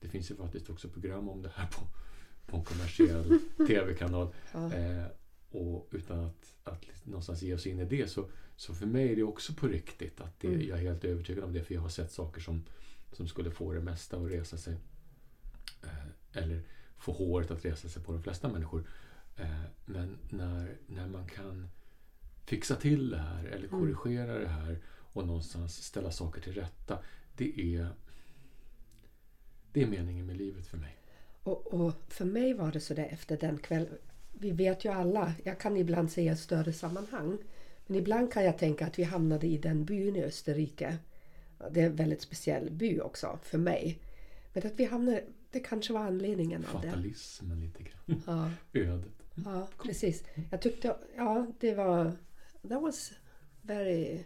Det finns ju faktiskt också program om det här på, på en kommersiell tv-kanal. Ja. Eh, och utan att, att någonstans ge oss in i det så, så för mig är det också på riktigt. att det, mm. Jag är helt övertygad om det för jag har sett saker som, som skulle få det mesta att resa sig. Eh, eller få håret att resa sig på de flesta människor. Eh, men när, när man kan fixa till det här eller mm. korrigera det här och någonstans ställa saker till rätta. Det är, det är meningen med livet för mig. Och, och för mig var det så där efter den kvällen. Vi vet ju alla, jag kan ibland säga större sammanhang. Men ibland kan jag tänka att vi hamnade i den byn i Österrike. Det är en väldigt speciell by också för mig. Men att vi hamnade det kanske var anledningen av det. Fatalismen lite grann. Ja, Ödet. ja, precis. Jag tyckte, ja, det var... That was very...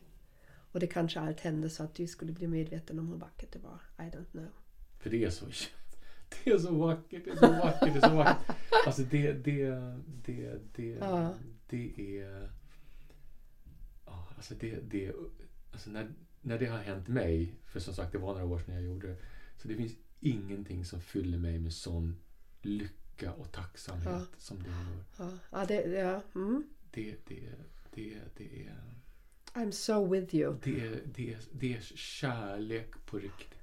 Och det kanske allt hände så att du skulle bli medveten om hur vackert det var. I don't know. För det är så det är så vackert, det är så vackert, det är så vackert. Alltså det, det, det, det, Ja. det är... Ja, alltså det, det, alltså när, när det har hänt mig, för som sagt det var några år sedan jag gjorde det, så det finns ingenting som fyller mig med sån lycka och tacksamhet Ja. som det gör. Ja, ja, det, ja. Mm. Det, det, det, det är... I'm so with you. Det är, det, det är kärlek på riktigt.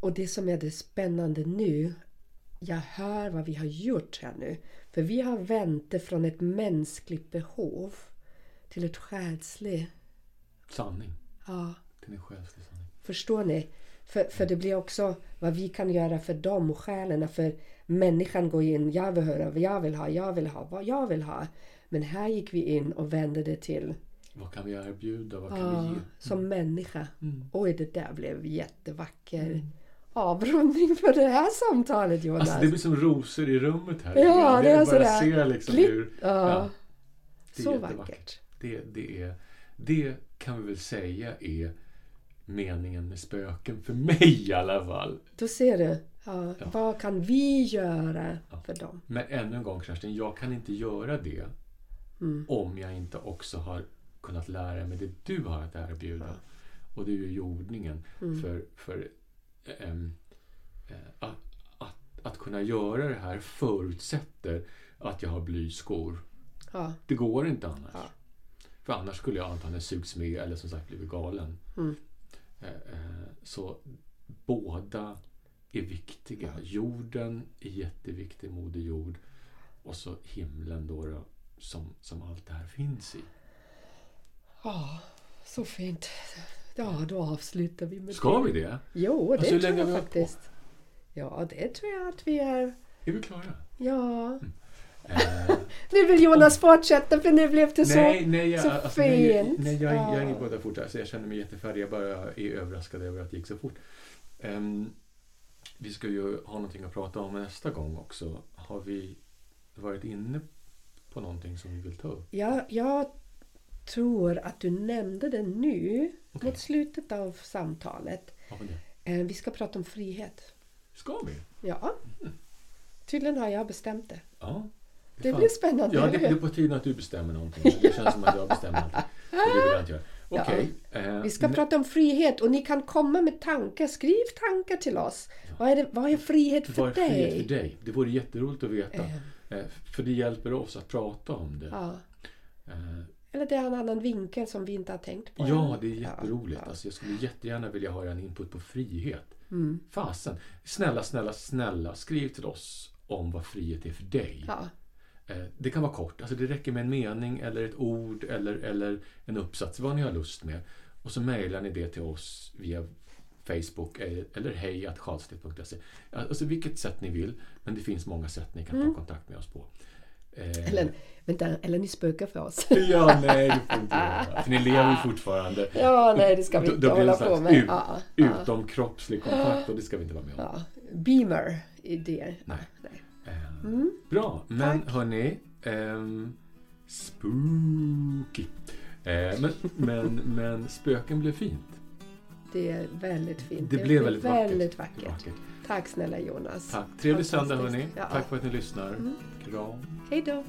Och det som är det spännande nu, jag hör vad vi har gjort här nu. För vi har vänt det från ett mänskligt behov till ett själsligt. Sanning. Ja, Den är själslig sanning. förstår ni? För, för det blir också vad vi kan göra för dem, själarna. För människan går in, jag vill höra vad jag vill ha, jag vill ha vad jag vill ha. Men här gick vi in och vände det till, Vad kan vi erbjuda? Vad kan ja, vi ge? som människa. Mm. Oj, det där blev jättevacker avrundning för det här samtalet Jonas. Alltså det blir som rosor i rummet här. Ja, det är jag bara sådär. ser liksom hur... Ja, det är så vackert. Det, det, är, det kan vi väl säga är meningen med spöken, för mig i alla fall. Då ser du. Ja, Ja. Vad kan vi göra Ja. för dem? Men ännu en gång Kerstin, jag kan inte göra det Mm. om jag inte också har kunnat lära mig det du har att erbjuda. Och det är ju jordningen. Mm. För, för ehm, eh, att, att, att kunna göra det här förutsätter att jag har blyskor. Det går inte annars. För annars skulle jag antagligen sugits med eller som sagt blivit galen. Mm. Eh, eh, Så båda är viktiga. Jorden är jätteviktig, Moder Jord. Och så himlen då, då som, som allt det här finns i. Ja, så fint. Ja, då avslutar vi med Ska det. vi det? Jo, det Alltså, tror jag hållit på? faktiskt. Ja, det tror jag att vi är. Är vi klara? Ja. Eh, Nu vill Jonas fortsätta för nu blev det så... nej, nej, jag, så alltså, nej, jag, fint. nej, jag, jag är Ja. inget båda fort. Alltså, jag känner mig jättefärdig. Jag bara är överraskad över att det gick så fort. Ehm, vi ska ju ha någonting att prata om nästa gång också. Har vi varit inne på någonting som vi vill ta upp? Ja, jag tror att du nämnde det nu Okej. mot slutet av samtalet. Har vi det? Eh, Vi ska prata om frihet. Ska vi? Ja. Tydligen har jag bestämt det. Ja. Det blir spännande. Ja, det, är på tiden att du bestämmer någonting. Det känns som att jag bestämmer allting. Så det vill jag inte göra. Ja. Eh, Vi ska prata om frihet och ni kan komma med tankar. Skriv tankar till oss. Vad, är det, vad är frihet för Vad är dig? frihet för dig? Det vore jätteroligt att veta. Eh, Eh, För det hjälper oss att prata om det. ja. Eh, Eller det är en annan vinkel som vi inte har tänkt på. Ja, än. det är jätteroligt. Ja, Alltså, jag skulle jättegärna vilja ha en input på frihet. ja. Mm. Fasen. Snälla, snälla, snälla. Skriv till oss om vad frihet är för dig. Eh, Det kan vara kort. Alltså det räcker med en mening eller ett ord eller, eller en uppsats. Vad ni har lust med. Och så mejlar ni det till oss via Facebook eller, eller hej.karlstedt.se. Alltså vilket sätt ni vill. Men det finns många sätt ni kan ta kontakt med oss på. Eh, Mm. Eller, vänta, eller ni spökar för oss. Ja, nej, det får inte göra. För ni lever ju fortfarande. ja, nej, det ska vi Då- inte då det hålla på med. ut- Ja, Utomkroppslig kontakt och det ska vi inte vara med om. ja. Beamer idéer. Nej. Nej. Mm. Bra, men Tack. hörni. ehm, spooky. Eh, men, men, men spöken blev fint. Det är väldigt fint. Det, blev väldigt, väldigt vackert. vackert. vackert. Tack snälla Jonas. Tack. Trevlig söndag hörni. Ja. Tack för att ni lyssnar. Mm. Kram. Hej då.